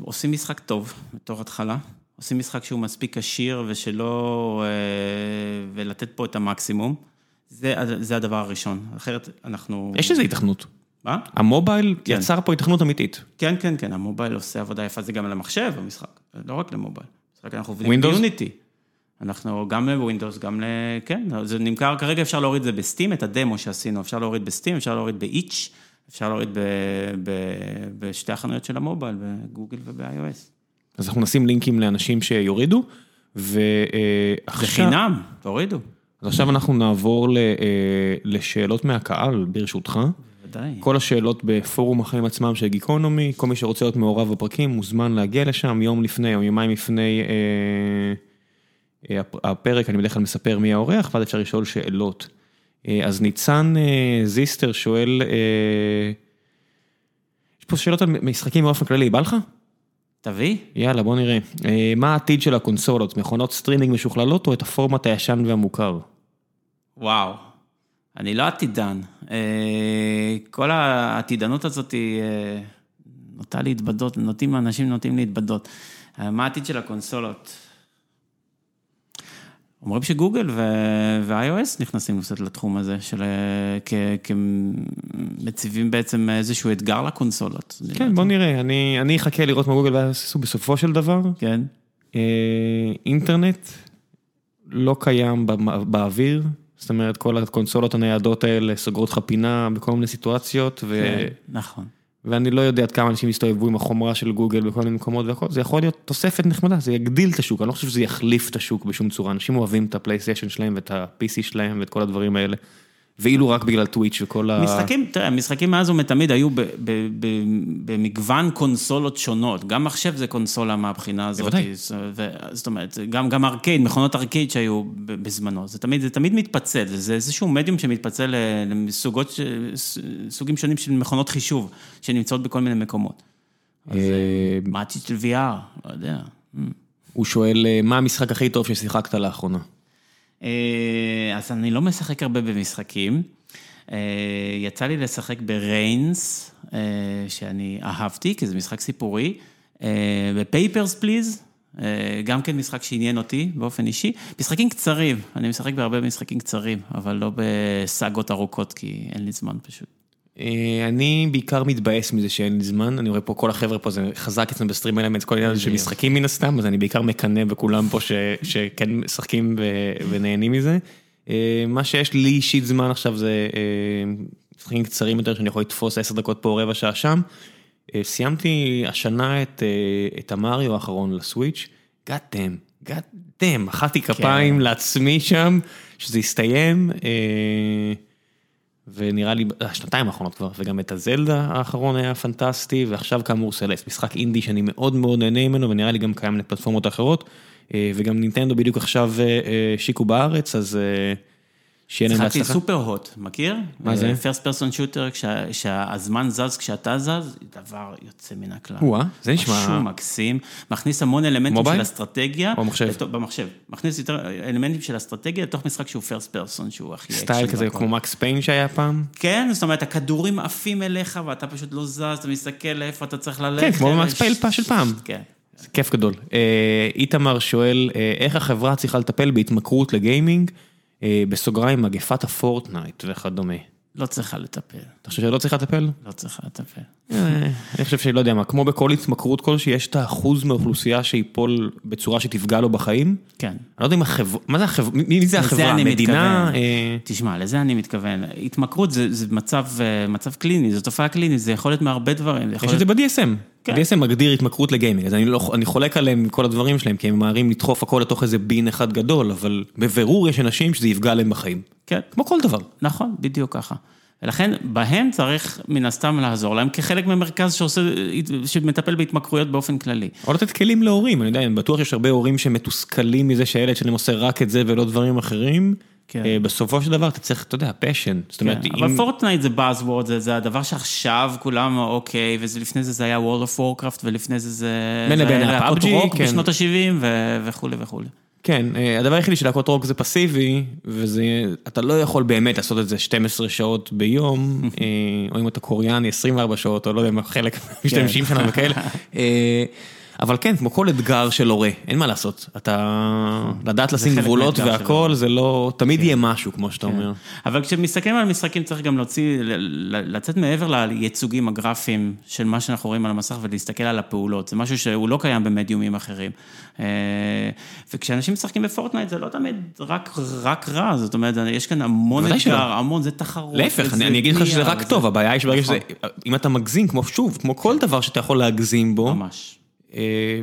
עושים משחק טוב בתור התחלה, עושים משחק שהוא מספיק עשיר ושלא... אה, ולתת פה את המקסימום. זה, זה הדבר הראשון, אחרת אנחנו... יש לזה התכנות. מה? המובייל כן. יצר פה התכנות אמיתית. כן, כן, כן, המובייל עושה עבודה יפה, זה גם על המחשב, המשחק, לא רק למובייל. משחק אנחנו עובדים? ביוניטי. אנחנו גם לווינדוס, גם ל... כן, זה נמכר, כרגע אפשר להוריד את זה בסטים, את הדמו שעשינו, אפשר להוריד בסטים, אפשר להוריד באיץ', אפשר להוריד ב, ב, בשתי החנויות של המובייל, בגוגל וב-iOS. אז אנחנו נשים לינקים לאנשים שיורידו, זה ועכשיו... חינם, תורידו. אז עכשיו אנחנו נעבור ל- אה, לשאלות מהקהל, ברשותך. ודאי. כל השאלות בפורום החיים עצמם של גיקונומי, כל מי שרוצה להיות מעורב בפרקים מוזמן להגיע לשם יום לפני או יומיים לפני אה, אה, הפ- הפרק, אני בדרך כלל מספר מי האורח, ואז אפשר לשאול שאלות. אה, אז ניצן אה, זיסטר שואל, אה, יש פה שאלות על משחקים באופן כללי, בא לך? תביא. יאללה, בוא נראה. אה, מה העתיד של הקונסולות? מכונות סטרימינג משוכללות או את הפורמט הישן והמוכר? וואו, אני לא עתידן. אה, כל העתידנות הזאת אה, נוטה להתבדות, נוטים, אנשים נוטים להתבדות. מה העתיד של הקונסולות? אומרים שגוגל ו-iOS נכנסים קצת לתחום הזה, של אה, כ- כמציבים בעצם איזשהו אתגר לקונסולות. כן, בוא נראה, אני אני אחכה לראות מה גוגל יעשו בסופו של דבר. כן, אה, אינטרנט לא קיים במ- באוויר, זאת אומרת כל הקונסולות הניידות האלה סוגרות לך פינה בכל מיני סיטואציות, ו... כן, נכון. ואני לא יודע עד כמה אנשים יסתובבו עם החומרה של גוגל בכל מיני מקומות והכל, זה יכול להיות תוספת נחמדה, זה יגדיל את השוק, אני לא חושב שזה יחליף את השוק בשום צורה, אנשים אוהבים את הפלייסטיישן שלהם ואת ה-PC שלהם ואת כל הדברים האלה. ואילו רק בגלל טוויץ' וכל ה... משחקים, תראה, משחקים מאז ומתמיד היו ב- ב- ב- במגוון קונסולות שונות. גם מחשב זה קונסולה מהבחינה הזאת. בוודאי. זאת אומרת, גם, גם ארקייד, מכונות ארקייד שהיו בזמנו. זה תמיד, זה תמיד מתפצל, זה איזשהו מדיום שמתפצל ל- לסוגות, סוגים שונים של מכונות חישוב, שנמצאות בכל מיני מקומות. אה, מה העתיד של VR? לא יודע. הוא שואל, אה, מה המשחק הכי טוב ששיחקת לאחרונה? אה, אז אני לא משחק הרבה במשחקים. אה, יצא לי לשחק ב Reigns, אה, שאני אהבתי, כי זה משחק סיפורי. ב Papers Please, גם כן משחק שעניין אותי באופן אישי. משחקים קצרים, אני משחק בהרבה משחקים קצרים, אבל לא בסאגות ארוכות, כי אין לי זמן פשוט. אה, אני בעיקר מתבאס מזה שאין לי זמן, אני רואה פה כל החבר'ה פה, זה חזק אצלנו בסטרים אלמנטס, כל העניין הזה של משחקים מן הסתם, אז אני בעיקר מקנא בכולם פה שכן משחקים ונהנים מזה. אה, מה שיש לי אישית זמן עכשיו זה אה, משחקים קצרים יותר, שאני יכול לתפוס עשר דקות פה, רבע שעה שם. סיימתי השנה את, את המריו האחרון לסוויץ', God damn, God damn, מחאתי כפיים לעצמי שם, שזה יסתיים. אה, ונראה לי, השנתיים האחרונות כבר, וגם את הזלדה האחרון היה פנטסטי, ועכשיו כאמור סלסט, משחק אינדי שאני מאוד מאוד נהנה ממנו, ונראה לי גם קיים לפלטפורמות אחרות, אה, וגם נינטנדו בדיוק עכשיו אה, אה, שיקו בארץ, אז שיהיה להם שיחקתי בהצלחה. סופר הוט, מכיר? מה זה? פרסט פרסון שוטר, שהזמן זז כשאתה זז, דבר יוצא מן הכלל. או-אה, זה נשמע- משהו מקסים, מכניס המון אלמנטים מובייל? של אסטרטגיה. או מחשב? לתוך- במחשב. מכניס יותר אלמנטים של אסטרטגיה לתוך משחק שהוא first person, שהוא הכי style כזה. כמו Max Payne שהיה פעם? כן, זאת אומרת, הכדורים עפים אליך ואתה פשוט לא זז, אתה מסתכל לאיפה אתה צריך ללכת. כן, כמו ב Max Payne של פעם. כן. זה כיף גדול. אה, איתמר שואל, אה, איך החברה צריכה לטפל בהתמכרות לגיימינג, בסוגריים מגפת ה Fortnite וכדומה. לא צריכה לטפל, אתה חושב שלא צריכה לטפל? לא צריכה לטפל. אה, אני חושב שלא יודע מה, כמו בכל התמכרות כלשהי, יש את האחוז מהאוכלוסייה שיפול בצורה שתפגע לו בחיים. כן. אני לא יודע אם החברה, מה זה החברה, מי זה החברה, אני המדינה? אה, תשמע, לזה אני מתכוון. התמכרות זה, מצב, אה, מצב קליני, זו תופעה קלינית, זה יכול להיות מהרבה דברים. יש את. זה ב-DSM. כן. ה-DSM מגדיר התמכרות לגיימינג, אז אני, לא, אני חולק עליהם כל הדברים שלהם, כי הם ממהרים לדחוף הכל לתוך איזה בין אחד גדול, אבל בבירור יש אנשים שזה יפגע להם בחיים. כן, כמו כל דבר. נכון, בדיוק ככה. ולכן, בהם צריך מן הסתם לעזור להם כחלק ממרכז שעושה, שמטפל בהתמכרויות באופן כללי. או לתת כלים להורים, אני יודע, אני בטוח שיש הרבה הורים שמתוסכלים מזה שהילד שלהם עושה רק את זה ולא דברים אחרים. כן. אה, בסופו של דבר אתה צריך, אתה יודע, passion. זאת אומרת, כן, אם... אבל Fortnite זה Buzzword, זה, זה הדבר שעכשיו כולם אוקיי, ולפני זה זה היה World of Warcraft, ולפני זה זה... בין לבין רוק כן. בשנות ה-70 וכולי וכולי. כן, אה, הדבר היחידי של להקות רוק זה פסיבי, וזה, אתה לא יכול באמת לעשות את זה 12 שעות ביום, אה, או אם אתה קוריאני 24 שעות, או לא יודע מה, חלק משתמשים שלנו וכאלה. אבל כן, כמו כל אתגר של הורה, אין מה לעשות. אתה, לדעת לשים גבולות והכל, זה לא, תמיד יהיה משהו, כמו שאתה אומר. אבל כשמסתכלים על משחקים צריך גם להוציא, לצאת מעבר לייצוגים הגרפיים של מה שאנחנו רואים על המסך ולהסתכל על הפעולות, זה משהו שהוא לא קיים במדיומים אחרים. אה, וכשאנשים משחקים בפורטנייט זה לא תמיד רק, רק רע, זאת אומרת, יש כאן המון. אתגר, המון, זה תחרות. להפך, אני אני אגיד לך שזה רק טוב, הבעיה היא שברגע שזה, נכון. אם אתה מגזים, כמו שוב, כמו כל דבר שאתה יכול להגזים בו, ממש. אה,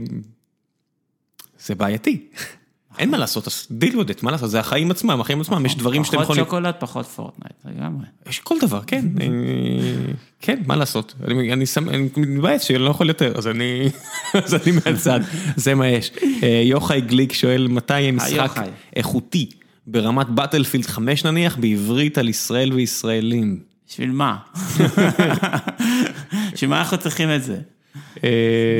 זה בעייתי. אין מה לעשות, אז deal with it, מה לעשות, זה החיים עצמם, החיים עצמם, יש דברים שאתם פחות יכולים... שוקולד, פחות Fortnite, לגמרי. יש כל דבר, כן, אה, כן, מה לעשות, אני, מתבאס שאני לא יכול יותר, אז אני, אז אני מהצד, זה מה יש. אה, יוחאי גליק שואל, מתי יהיה משחק יוחאי. איכותי ברמת Battlefield 5 נניח, בעברית על ישראל וישראלים? בשביל מה? בשביל מה אנחנו צריכים את זה? אה,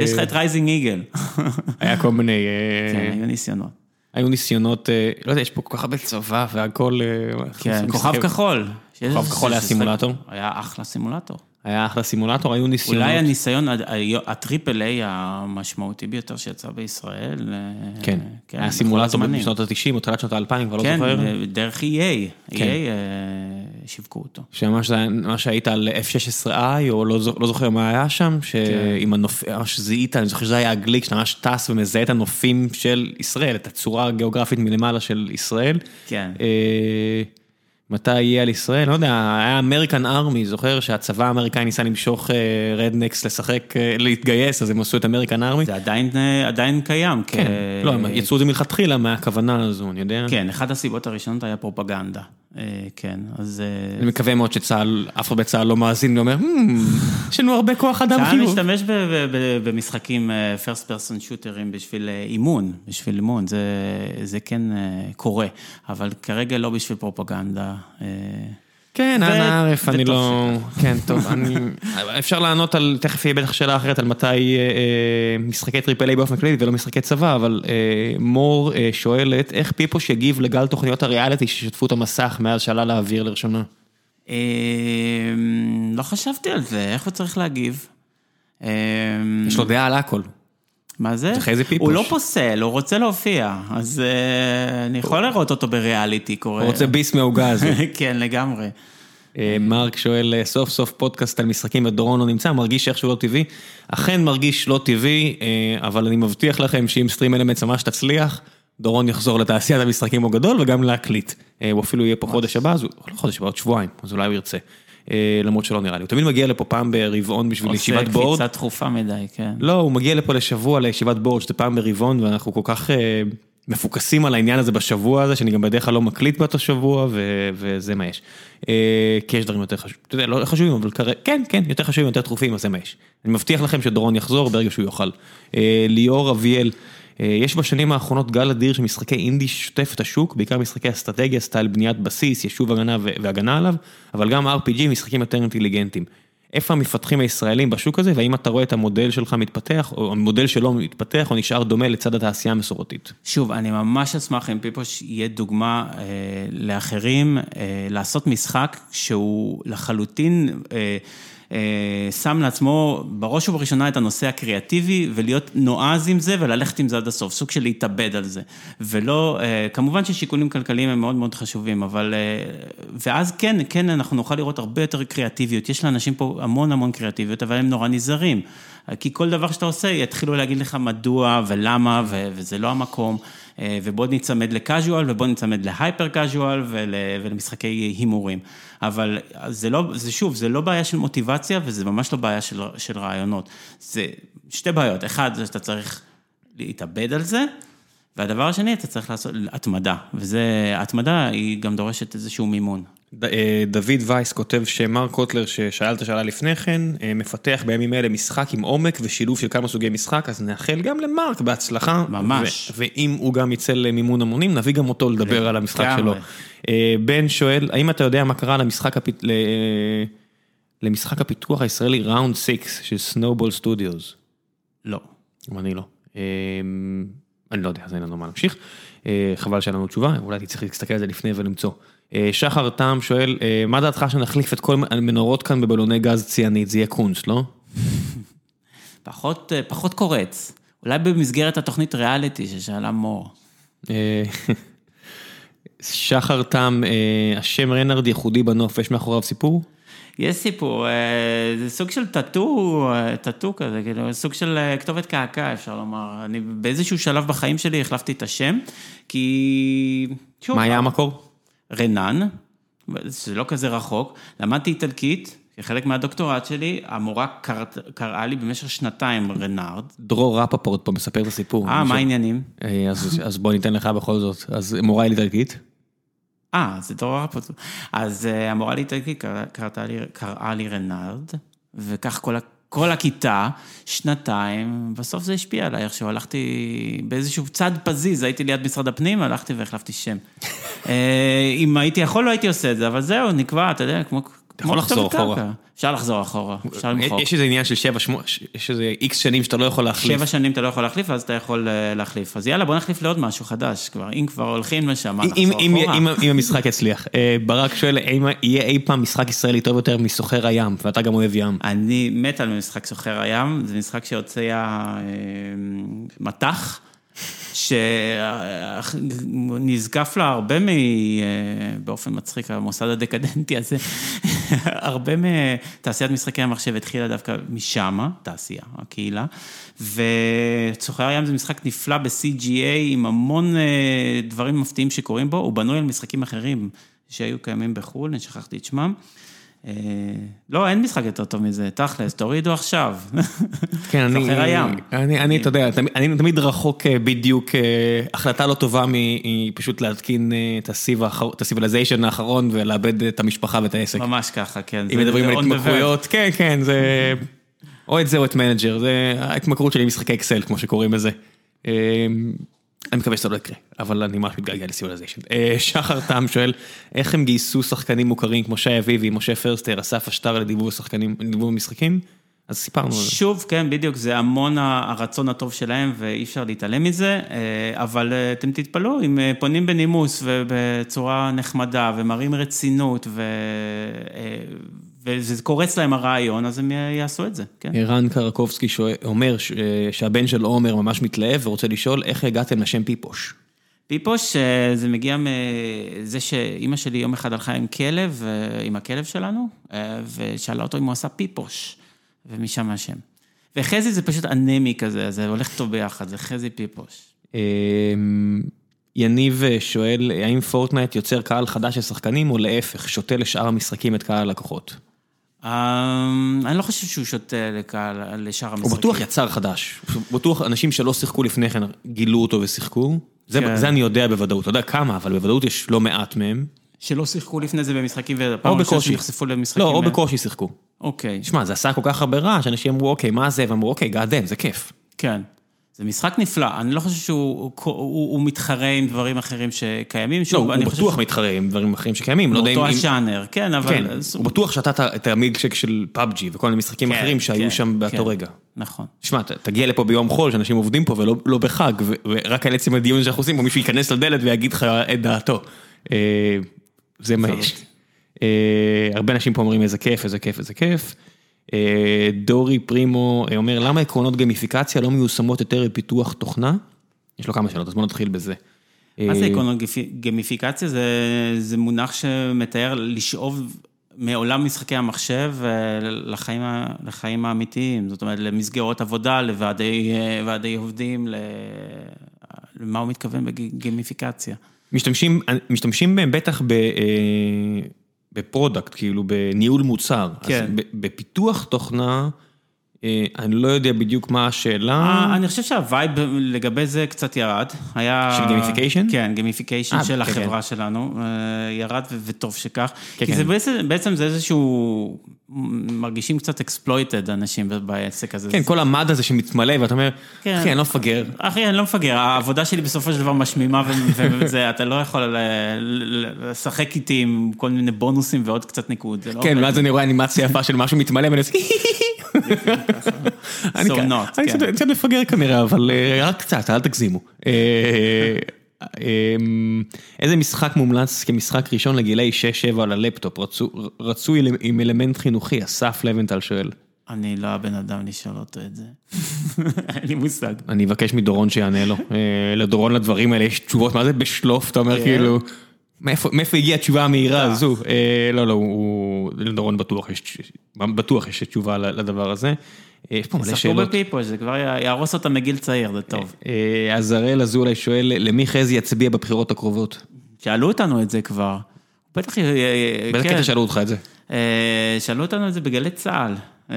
יש לך את Rising Eagle. היה כל מיני, אה, כן, היו ניסיונות. היו ניסיונות, אה, לא יודע, יש פה כל כך הרבה צבא והכל. כן, כוכב. כחול. כוכב כחול היה סימולטור? היה אחלה סימולטור. היה אחלה סימולטור, היו ניסיונות. אולי הניסיון, ה triple A המשמעותי ביותר שיצא בישראל. אה, כן, היה סימולטור. בשנות ה-90 או תחילת שנות ה-2000, כבר לא כן, זוכר. אה, דרך EA, EA כן. שיווקו אותו. שממש מה שהיית על F-16i, או לא לא זוכר מה היה שם, שעם הנופ... ממש זיהית, אני זוכר שזה היה הגימיק, שאתה ממש טס ומזהה את הנופים של ישראל, את הצורה הגיאוגרפית מלמעלה של ישראל. כן. אה, מתי יהיה על ישראל? לא יודע, היה American Army, זוכר שהצבא האמריקאי ניסה למשוך rednecks לשחק, אה, להתגייס, אז הם עשו את American Army. זה עדיין, אה, עדיין קיים. כן, כ- לא, הם יצאו את זה מלכתחילה מהכוונה הזו, אני יודע. כן, אחת הסיבות הראשונות היה פרופגנדה. כן, אז... אני מקווה מאוד שצה"ל, אף אחד בצה"ל לא מאזין ואומר, יש לנו הרבה כוח אדם חיוב. צה"ל משתמש במשחקים first person shooterים בשביל אימון, בשביל אימון, זה כן קורה, אבל כרגע לא בשביל פרופגנדה. כן, אנא ערף, אני לא... כן, טוב, אני... אפשר לענות על, תכף יהיה בטח שאלה אחרת על מתי משחקי triple A באופן כללי ולא משחקי צבא, אבל מור שואלת, איך פיפוש יגיב לגל תוכניות הריאליטי ששטפו את המסך מאז שעלה לאוויר לראשונה? לא חשבתי על זה, איך הוא צריך להגיב? יש לו דעה על הכל. מה זה? זה חזי פיפוש. הוא לא פוסל, הוא רוצה להופיע, אז אני יכול לראות אותו בריאליטי קורה. הוא רוצה ביס מהעוגה הזו. כן, לגמרי. מרק שואל, סוף סוף פודקאסט על משחקים ודורון לא נמצא, מרגיש איכשהו לא טבעי? אכן מרגיש לא טבעי, אבל אני מבטיח לכם שאם סטרים אלמנטס ממש תצליח, דורון יחזור לתעשיית המשחקים הגדול וגם להקליט. הוא אפילו יהיה פה חודש הבא, לא חודש הבא, עוד שבועיים, אז אולי הוא ירצה. למרות שלא נראה לי, הוא תמיד מגיע לפה פעם ברבעון בשביל ישיבת בורד. עושה קפיצה דחופה מדי, כן. לא, הוא מגיע לפה לשבוע לישיבת בורד, שזה פעם ברבעון, ואנחנו כל כך מפוקסים על העניין הזה בשבוע הזה, שאני גם בדרך כלל לא מקליט באותו שבוע, וזה מה יש. כי יש דברים יותר חשובים, אתה יודע, לא חשובים, אבל כרגע, כן, כן, יותר חשובים, יותר דחופים, אז זה מה יש. אני מבטיח לכם שדורון יחזור ברגע שהוא יוכל. ליאור אביאל, יש בשנים האחרונות גל אדיר של משחקי אינדי ששוטף את השוק, בעיקר משחקי אסטרטגיה, סטייל בניית בסיס, יישוב הגנה והגנה עליו, אבל גם RPG, משחקים יותר אינטליגנטיים. איפה המפתחים הישראלים בשוק הזה, והאם אתה רואה את המודל שלך מתפתח, או המודל שלו מתפתח, או נשאר דומה לצד התעשייה המסורתית? שוב, אני ממש אשמח אם פיפוש יהיה דוגמה אה, לאחרים, אה, לעשות משחק שהוא לחלוטין... אה, שם לעצמו בראש ובראשונה את הנושא הקריאטיבי ולהיות נועז עם זה וללכת עם זה עד הסוף, סוג של להתאבד על זה. ולא, כמובן ששיקולים כלכליים הם מאוד מאוד חשובים, אבל, ואז כן, כן, אנחנו נוכל לראות הרבה יותר קריאטיביות. יש לאנשים פה המון המון קריאטיביות, אבל הם נורא נזהרים. כי כל דבר שאתה עושה, יתחילו להגיד לך מדוע ולמה, וזה לא המקום. ובוא ניצמד לקאז'ואל, ובוא ניצמד להייפר קאז'ואל ולמשחקי הימורים. אבל זה לא, זה שוב, זה לא בעיה של מוטיבציה, וזה ממש לא בעיה של, של רעיונות. זה שתי בעיות, אחד, זה שאתה צריך להתאבד על זה, והדבר השני, אתה צריך לעשות התמדה, וזה, התמדה היא גם דורשת איזשהו מימון. דוד וייס כותב שמר קוטלר ששאל את השאלה לפני כן, מפתח בימים אלה משחק עם עומק ושילוב של כמה סוגי משחק, אז נאחל גם למרק בהצלחה. ממש. ואם הוא גם יצא למימון המונים, נביא גם אותו לדבר על המשחק שלו. בן שואל, האם אתה יודע מה קרה למשחק הפיתוח הישראלי Round 6 של Snowball Studios? לא. גם אני לא. אני לא יודע, אז אין לנו מה להמשיך. חבל שאין לנו תשובה, אולי צריך להסתכל על זה לפני ולמצוא. שחר תם שואל, מה דעתך שנחליף את כל המנורות כאן בבלוני גז ציאנית, זה יהיה קונץ, לא? פחות, פחות קורץ. אולי במסגרת התוכנית ריאליטי ששאלה מור. שחר תם, השם רנארד ייחודי בנוף, יש מאחוריו סיפור? יש סיפור, זה סוג של טאטו, טאטו כזה, כאילו, סוג של כתובת קעקע, אפשר לומר. אני באיזשהו שלב בחיים שלי החלפתי את השם, כי... שוב, מה היה המקור? רנן, זה לא כזה רחוק, למדתי איטלקית, כחלק מהדוקטורט שלי, המורה קראה לי במשך שנתיים רנארד. דרור רפפורט פה מספר את הסיפור. אה, מה העניינים? אז בוא ניתן לך בכל זאת, אז מורה איטלקית. אה, זה דרור רפפורט. אז המורה לאיטלקית קראה לי רנארד, וכך כל ה... כל הכיתה, שנתיים, בסוף זה השפיע עליי איכשהו, הלכתי באיזשהו צד פזיז, הייתי ליד משרד הפנים, הלכתי והחלפתי שם. אם הייתי יכול, לא הייתי עושה את זה, אבל זהו, נקבע, אתה יודע, כמו... אתה יכול לחזור אחורה. אפשר לחזור אחורה, אפשר למחוק. יש איזה עניין של שבע, שמונה, יש איזה איקס שנים שאתה לא יכול להחליף. שבע שנים אתה לא יכול להחליף, אז אתה יכול להחליף. אז יאללה, בוא נחליף לעוד משהו חדש כבר, אם כבר הולכים לשם, נחזור אחורה? אם המשחק יצליח. ברק שואל, יהיה אי פעם משחק ישראלי טוב יותר מסוחר הים, ואתה גם אוהב ים. אני מת על משחק סוחר הים, זה משחק שהוצא מטח. שנזקף לה הרבה מ... באופן מצחיק, המוסד הדקדנטי הזה, הרבה מתעשיית משחקי המחשב התחילה דווקא משמה, תעשייה, הקהילה, וצוחר הים זה משחק נפלא ב-CGA עם המון דברים מפתיעים שקורים בו, הוא בנוי על משחקים אחרים שהיו קיימים בחו"ל, אני שכחתי את שמם. אה, לא, אין משחק יותר טוב מזה, תכלס, תורידו עכשיו. כן, אני, סוחר הים. אני, אני, אתה יודע, אני תמיד רחוק אה, בדיוק, אה, החלטה לא טובה מ- היא פשוט להתקין את ה Civilization האחרון ולאבד את המשפחה ואת העסק. ממש ככה, כן. אם מדברים על. התמכרויות, כן, כן, זה... או את זה או את Manager, זה ההתמכרות שלי משחקי אקסל, כמו שקוראים לזה. אני מקווה שזה לא יקרה, אבל אני ממש מתגעגע ל Civilization. אה, שחר תם שואל, איך הם גייסו שחקנים מוכרים כמו שי אביבי, משה פרסטר, אסף אשטר לדיבוב שחקנים, לדיבוב משחקים? אז סיפרנו על זה. שוב, כן, בדיוק, זה המון הרצון הטוב שלהם ואי אפשר להתעלם מזה, אה, אבל אה, אתם תתפלאו, אם פונים בנימוס ובצורה נחמדה ומראים רצינות ו... וזה קורץ להם הרעיון, אז הם יעשו את זה, כן. רן קרקובסקי אומר שהבן של עומר ממש מתלהב ורוצה לשאול איך הגעתם לשם פיפוש. פיפוש, אה, זה מגיע מזה שאימא שלי יום אחד הלכה עם כלב, אה, עם הכלב שלנו, אה, ושאלה אותו אם הוא עשה פיפוש, ומשם השם. וחזי זה פשוט אנמי כזה, זה הולך טוב ביחד, זה חזי פיפוש. אה, יניב שואל, האם פורטנייט יוצר קהל חדש של שחקנים או להפך, שותה לשאר המשחקים את קהל הלקוחות? אה, אני לא חושב שהוא שותה לקהל, לשאר הוא המשחקים. בטוח יצר חדש, הוא בטוח אנשים שלא שיחקו לפני כן גילו אותו ושיחקו. זה, כן. זה אני יודע בוודאות, אתה יודע כמה, אבל בוודאות יש לא מעט מהם. שלא שיחקו לפני זה במשחקים, ופעם ראשונה. שנחשפו למשחקים. לא, או בקושי שיחקו. אוקיי, תשמע, זה עשה כל כך הרבה רעש, אנשים אמרו, אוקיי, מה זה? ואמרו, אוקיי, גאדם, זה כיף. כן. זה משחק נפלא, אני לא חושב שהוא הוא, הוא, הוא מתחרה עם דברים אחרים שקיימים. לא, שוב, הוא אני חושב בטוח מתחרה עם דברים אחרים שקיימים, לא יודע אם... מאותו אם- הז'אנר, כן, אבל... כן, הוא בטוח שאתה את המילקשק של פאבג'י וכל מיני משחקים כן, אחרים שהיו כן, שם באותו כן. רגע. נכון. שמע, תגיע לפה ביום חול, שאנשים עובדים פה ולא לא בחג, ו- ורק על עצם הדיון שאנחנו עושים פה, מישהו ייכנס לדלת ויגיד לך את דעתו. אה, זה מה יש. אה, הרבה אנשים פה אומרים איזה כיף, איזה כיף, איזה כיף. אה, דורי פרימו אה, אומר, למה עקרונות גמיפיקציה לא מיושמות יותר בפיתוח תוכנה? יש לו כמה שאלות, אז בוא נתחיל בזה. מה זה אה, עקרונות גמיפיקציה? זה, זה מונח שמתאר לשאוב מעולם משחקי המחשב לחיים, לחיים האמיתיים, זאת אומרת, למסגרות עבודה, לוועדי ועדי עובדים. למה הוא מתכוון בגמיפיקציה? משתמשים, משתמשים בהם בטח ב, ב product, כאילו בניהול מוצר. כן. אז בפיתוח תוכנה, אני לא יודע בדיוק מה השאלה. אה, אני חושב שה vibe לגבי זה קצת ירד. היה... של gamification? כן, gamification אה, של כן, החברה שלנו, אה, ירד וטוב שכך. כן, כי כן. זה בעצם, זה איזשהו, מרגישים קצת exploited אנשים בעסק הזה. כן, כל המד הזה שמתמלא, ואתה אומר, כן. אחי, אני לא מפגר. אחי, אני לא מפגר, העבודה שלי בסופו של דבר משמימה וזה, אתה לא יכול לשחק איתי עם כל מיני בונוסים ועוד קצת ניקוד, לא כן. ואז אני רואה אנימציה יפה של משהו מתמלא, ואני עושה... אני כן. קצת- מפגר כנראה, אבל אה, רק קצת, אל תגזימו. אה, אה, איזה משחק מומלץ כמשחק ראשון לגילאי 6-7 על הלפטופ, רצו- רצוי עם אלמנט חינוכי, אסף לבנטל שואל. אני לא הבן אדם לשאול אותו את זה. אין לי מושג. אני אבקש מדורון שיענה לו. לדורון לדברים האלה יש תשובות, מה זה בשלוף, אתה אומר. כאילו, מאיפה הגיעה התשובה המהירה אה. הזו? אה, לא, לא, הוא- לדורון בטוח יש בטוח יש תשובה לדבר הזה. אה, יש פה מלא שאלות. בפיפו, זה כבר יהרוס אותם מגיל צעיר, זה טוב. אז הראל אזולאי שואל, למי חזי יצביע בבחירות הקרובות? שאלו אותנו את זה כבר. בטח, באיזה כן. קטע שאלו אותך את זה? שאלו אותנו את זה בגלי צה"ל. אה,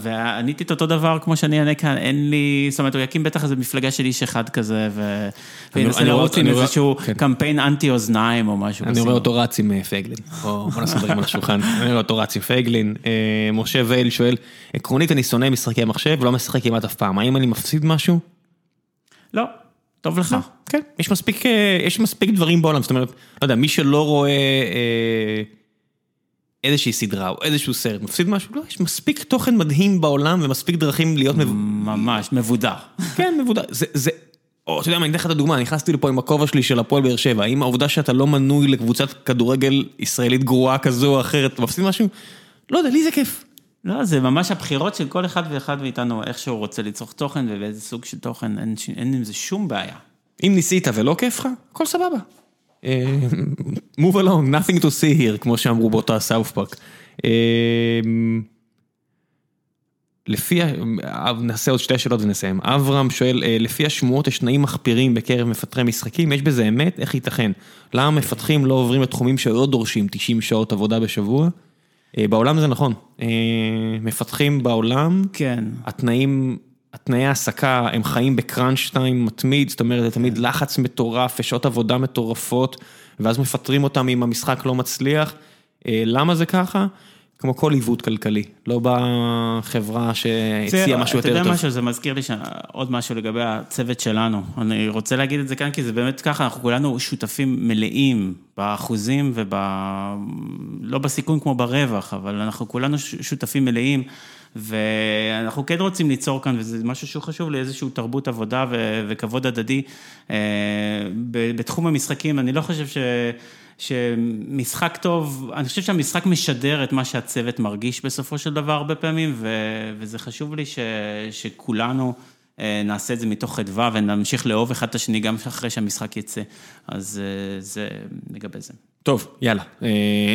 ועניתי את אותו דבר כמו שאני אענה כאן, אין לי, זאת אומרת, הוא יקים בטח איזה מפלגה של איש אחד כזה, וינסה לרוץ עם איזשהו כן. קמפיין אנטי אוזניים או משהו. אני. רואה אותו רץ עם אה, פייגלין. בוא נשים דברים על השולחן. אני רואה אותו רץ עם פייגלין. אה, משה וייל שואל, עקרונית אני שונא משחקי מחשב ולא משחק כמעט אף פעם. האם אני מפסיד משהו? לא, טוב לך. כן, יש מספיק, דברים בעולם, זאת אומרת, לא יודע, מי שלא רואה אה, איזושהי סדרה או איזשהו סרט, מפסיד משהו? לא, יש מספיק תוכן מדהים בעולם ומספיק דרכים להיות, מב... ממש, מבודר. כן, מבודד, זה, זה, או אתה יודע מה, אני אתן לך את הדוגמה, נכנסתי לפה עם הכובע שלי של הפועל באר שבע, האם העובדה שאתה לא מנוי לקבוצת כדורגל ישראלית גרועה כזו או אחרת, אתה מפסיד משהו? לא יודע, לי זה כיף. לא, זה ממש הבחירות של כל אחד ואחד מאיתנו, איך שהוא רוצה לצרוך תוכן ובאיזה סוג של תוכן, אין, אין עם זה שום בעיה. אם ניסית ולא כיף לך, הכל סבבה. אה, move along, nothing to see here, כמו שאמרו באותה סאוף פארק. אה, לפי, נעשה עוד שתי שאלות ונסיים. אברהם שואל, לפי השמועות יש תנאים מחפירים בקרב מפתחי משחקים, יש בזה אמת? איך ייתכן? למה מפתחים לא עוברים לתחומים שלא דורשים 90 שעות עבודה בשבוע? בעולם זה נכון, מפתחים בעולם, כן. התנאים, התנאי העסקה, הם חיים בקראנץ' טיים מתמיד, זאת אומרת, זה תמיד לחץ מטורף ושעות עבודה מטורפות, ואז מפטרים אותם אם המשחק לא מצליח. למה זה ככה? כמו כל עיוות כלכלי, לא בחברה שהציעה משהו יותר טוב. אתה יודע משהו, זה מזכיר לי עוד משהו לגבי הצוות שלנו. אני רוצה להגיד את זה כאן, כי זה באמת ככה, אנחנו כולנו שותפים מלאים באחוזים וב... לא בסיכון כמו ברווח, אבל אנחנו כולנו שותפים מלאים, ואנחנו כן רוצים ליצור כאן, וזה משהו שהוא חשוב לי, איזושהי תרבות עבודה וכבוד הדדי. בתחום המשחקים, אני לא חושב ש... שמשחק טוב, אני חושב שהמשחק משדר את מה שהצוות מרגיש בסופו של דבר הרבה פעמים, וזה חשוב לי ש, שכולנו נעשה את זה מתוך חדווה ונמשיך לאהוב אחד את השני גם אחרי שהמשחק יצא, אז זה לגבי זה. טוב, יאללה,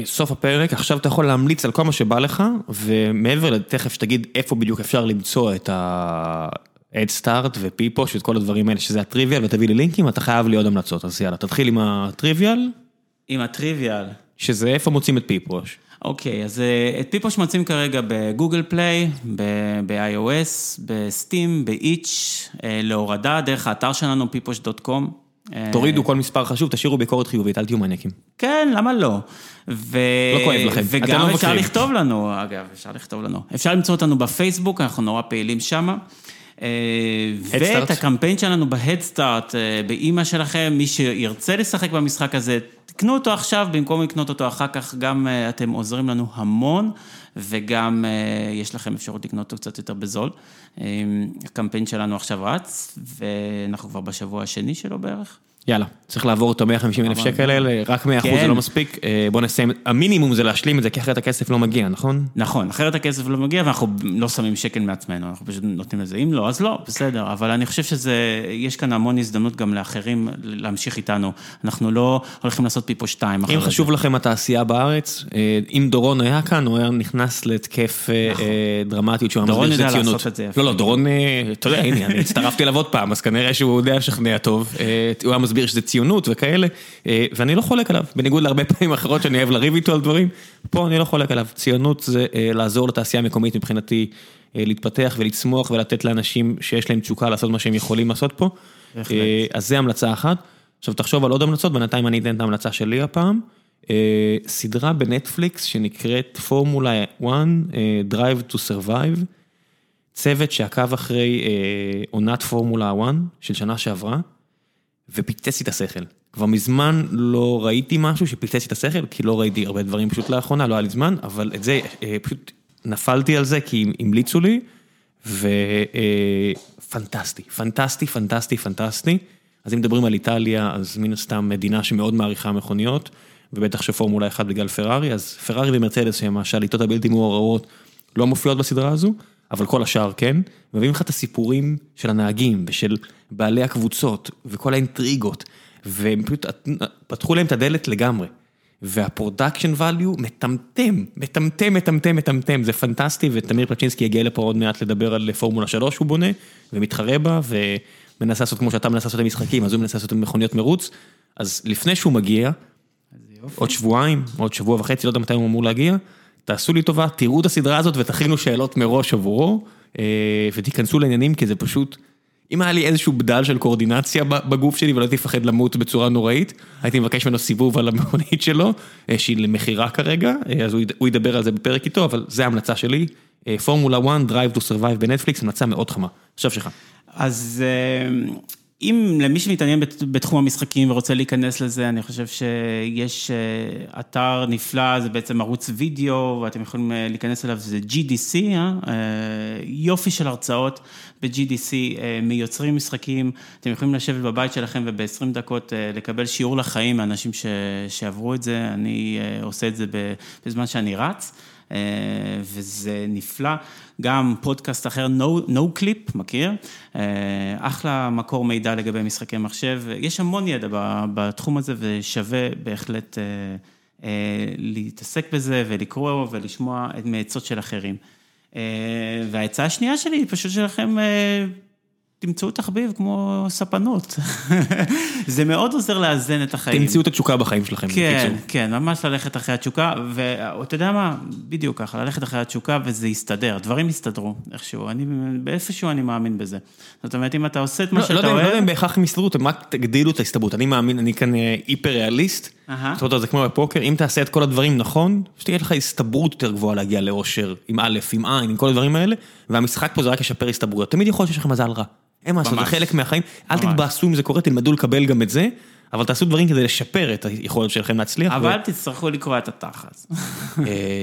סוף הפרק, עכשיו אתה יכול להמליץ על כל מה שבא לך, ומעבר לתכף שתגיד איפה בדיוק אפשר למצוא את ה... אדסטארט ופיפוש ואת כל הדברים האלה שזה הטריוויאל ותביא לי לינקים, אתה חייב לי עוד המלצות, אז יאללה, תתחיל עם הטריוויאל. עם הטריוויאל. שזה איפה מוצאים את פיפוש? אוקיי, אז את פיפוש מוצאים כרגע בגוגל פליי, ב-iOS, בסטים, באיץ', להורדה דרך האתר שלנו, פיפוש.קום. תורידו כל מספר חשוב, תשאירו ביקורת חיובית, אל תהיו מניאקים. כן, למה לא? ו... לא כואב לכם, אתם לא וגם אפשר. לכתוב לנו, אגב, אפשר לכתוב לנו. אפשר למצוא אותנו בפייסבוק, אנחנו נורא פעילים שמה. ואת הקמפיין שלנו בהדסטארט, באימא שלכם, מי שירצה לשחק במשחק הזה, תקנו אותו עכשיו, במקום לקנות אותו אחר כך, גם אתם עוזרים לנו המון, וגם יש לכם אפשרות לקנות אותו קצת יותר בזול. הקמפיין שלנו עכשיו רץ, ואנחנו כבר בשבוע השני שלו בערך. יאללה, צריך לעבור את ה-150 אלף שקל האלה, רק 100% זה לא מספיק, בוא נסיים, המינימום זה להשלים את זה, כי אחרת הכסף לא מגיע, נכון? נכון, אחרת הכסף לא מגיע ואנחנו לא שמים שקל מעצמנו, אנחנו פשוט נותנים לזה, אם לא, אז לא, בסדר, אבל אני חושב שזה, יש כאן המון הזדמנות גם לאחרים להמשיך איתנו, אנחנו לא הולכים לעשות פיפו 2 אחרי אם זה. חשוב לכם התעשייה בארץ, אם דורון היה כאן, הוא היה נכנס להתקף דרמטיות, שהוא דורון יודע. לעשות את זה יפה. לא, לא, דורון, אתה יודע, הנה, אני הצטרפתי אליו עוד פעם, אז כנראה שהוא יודע לשכנע טוב, הוא היה מסביר שזה ציונות וכאלה, ואני לא חולק עליו, בניגוד להרבה פעמים אחרות שאני אוהב לריב איתו על דברים, פה אני לא חולק עליו, ציונות זה לעזור לתעשייה המקומית מבחינתי, להתפתח ולצמוח ולתת לאנשים שיש להם תשוקה לעשות מה שהם יכולים לעשות פה. אז זה המלצה אחת. עכשיו תחשוב על עוד המלצות, בינתיים אני אתן את ההמלצה שלי הפעם. סדרה בנטפליקס שנקראת פורמולה 1, Drive to Survive, צוות שעקב אחרי עונת פורמולה 1 של שנה שעברה, ופיצץ לי את השכל. כבר מזמן לא ראיתי משהו שפיצץ לי את השכל, כי לא ראיתי הרבה דברים פשוט לאחרונה, לא היה לי זמן, אבל את זה, פשוט נפלתי על זה כי המליצו לי, ופנטסטי, פנטסטי, פנטסטי, פנטסטי. אז אם מדברים על איטליה, אז מן הסתם מדינה שמאוד מעריכה מכוניות, ובטח שפורמולה 1 בגלל פרארי, אז פרארי ומרצדס שהם השליטות הבלתי מעורערות לא מופיעות בסדרה הזו, אבל כל השאר כן, מביאים לך את הסיפורים של הנהגים ושל בעלי הקבוצות וכל האינטריגות, והם פשוט פתחו להם את הדלת לגמרי. וה production value מטמטם, מטמטם, מטמטם, מטמטם, זה פנטסטי, ותמיר פלצ'ינסקי יגיע לפה עוד מעט לדבר על פורמולה 3 שהוא בונה, ומתחרה בה, ומנסה לעשות כמו שאתה מנסה לעשות במשחקים, אז הוא מנסה לעשות מכוניות מרוץ, אז לפני שהוא מגיע, עוד שבועיים, עוד שבוע וחצי, לא יודע מתי הוא אמור להגיע, תעשו לי טובה, תראו את הסדרה הזאת ותכינו שאלות מראש עבורו, ותיכנסו לעניינים, כי זה פשוט, אם היה לי איזשהו בדל של קואורדינציה בגוף שלי ולא הייתי מפחד למות בצורה נוראית, הייתי מבקש ממנו סיבוב על המכונית שלו, שהיא למכירה כרגע, אז הוא ידבר על זה בפרק איתו, אבל זה ההמלצה שלי, פורמולה 1, Drive to Survive בנטפליקס, המלצה מאוד חמה. עכשיו שלך. אז אם למי שמתעניין בתחום המשחקים ורוצה להיכנס לזה, אני חושב שיש אתר נפלא, זה בעצם ערוץ וידאו, ואתם יכולים להיכנס אליו, זה GDC, יופי של הרצאות ב-GDC, מיוצרים משחקים, אתם יכולים לשבת בבית שלכם וב-20 דקות לקבל שיעור לחיים מאנשים שעברו את זה, אני עושה את זה בזמן שאני רץ. וזה נפלא, גם פודקאסט אחר, No Clip, מכיר? אחלה מקור מידע לגבי משחקי מחשב, יש המון ידע בתחום הזה ושווה בהחלט להתעסק בזה ולקרוא ולשמוע מעצות של אחרים. והעצה השנייה שלי היא פשוט שלכם... תמצאו תחביב כמו ספנות. זה מאוד עוזר לאזן את החיים. תמצאו את התשוקה בחיים שלכם. כן, כן, ממש ללכת אחרי התשוקה, ואתה יודע מה, בדיוק ככה, ללכת אחרי התשוקה וזה יסתדר, דברים יסתדרו איכשהו, אני, באיפשהו אני מאמין בזה. זאת אומרת, אם אתה עושה את מה לא, שאתה לא אוהב... לא יודע אם בהכרח הם יסתדרו, אתם רק תגדילו את ההסתברות. אני מאמין, אני כאן היפר ריאליסט. זאת אומרת, זה כמו בפוקר, אם תעשה את כל הדברים נכון, שתהיה לך הסתברות יותר גבוהה להגיע לאושר, עם א', עם ע', עם כל הדברים האלה, והמשחק פה זה רק ישפר הסתברויות. תמיד יכול להיות שיש לכם מזל רע. אין מה לעשות, זה חלק מהחיים, אל תתבאסו אם זה קורה, תלמדו לקבל גם את זה, אבל תעשו דברים כדי לשפר את היכולת שלכם להצליח. אבל תצטרכו לקרוע את התחת.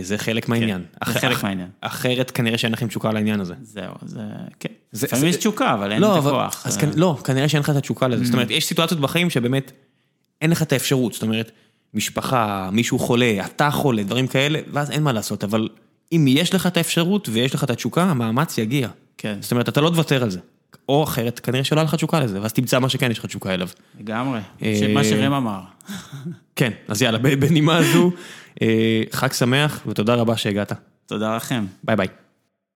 זה חלק מהעניין. זה חלק מהעניין. אחרת כנראה שאין לכם תשוקה לעניין הזה. זהו, זה, כן. לפעמים יש תשוקה, אבל אין את הכוח. לא, כנראה שאין לך את התשוקה לזה. זאת אומרת, יש סיטואציות בחיים שבאמת אין לך את האפשרות, זאת אומרת, משפחה, מישהו חולה, אתה חולה, דברים כאלה, ואז אין מה לעשות, אבל אם יש לך את האפשרות ויש לך את התשוקה, המאמץ יגיע. כן. זאת אומרת, אתה לא תוותר על זה. או אחרת, כנראה שלא היה לך תשוקה לזה, ואז תמצא מה שכן יש לך תשוקה אליו. לגמרי, מה שראם אמר. כן, אז יאללה, בנימה הזו, חג שמח ותודה רבה שהגעת. תודה לכם. ביי ביי.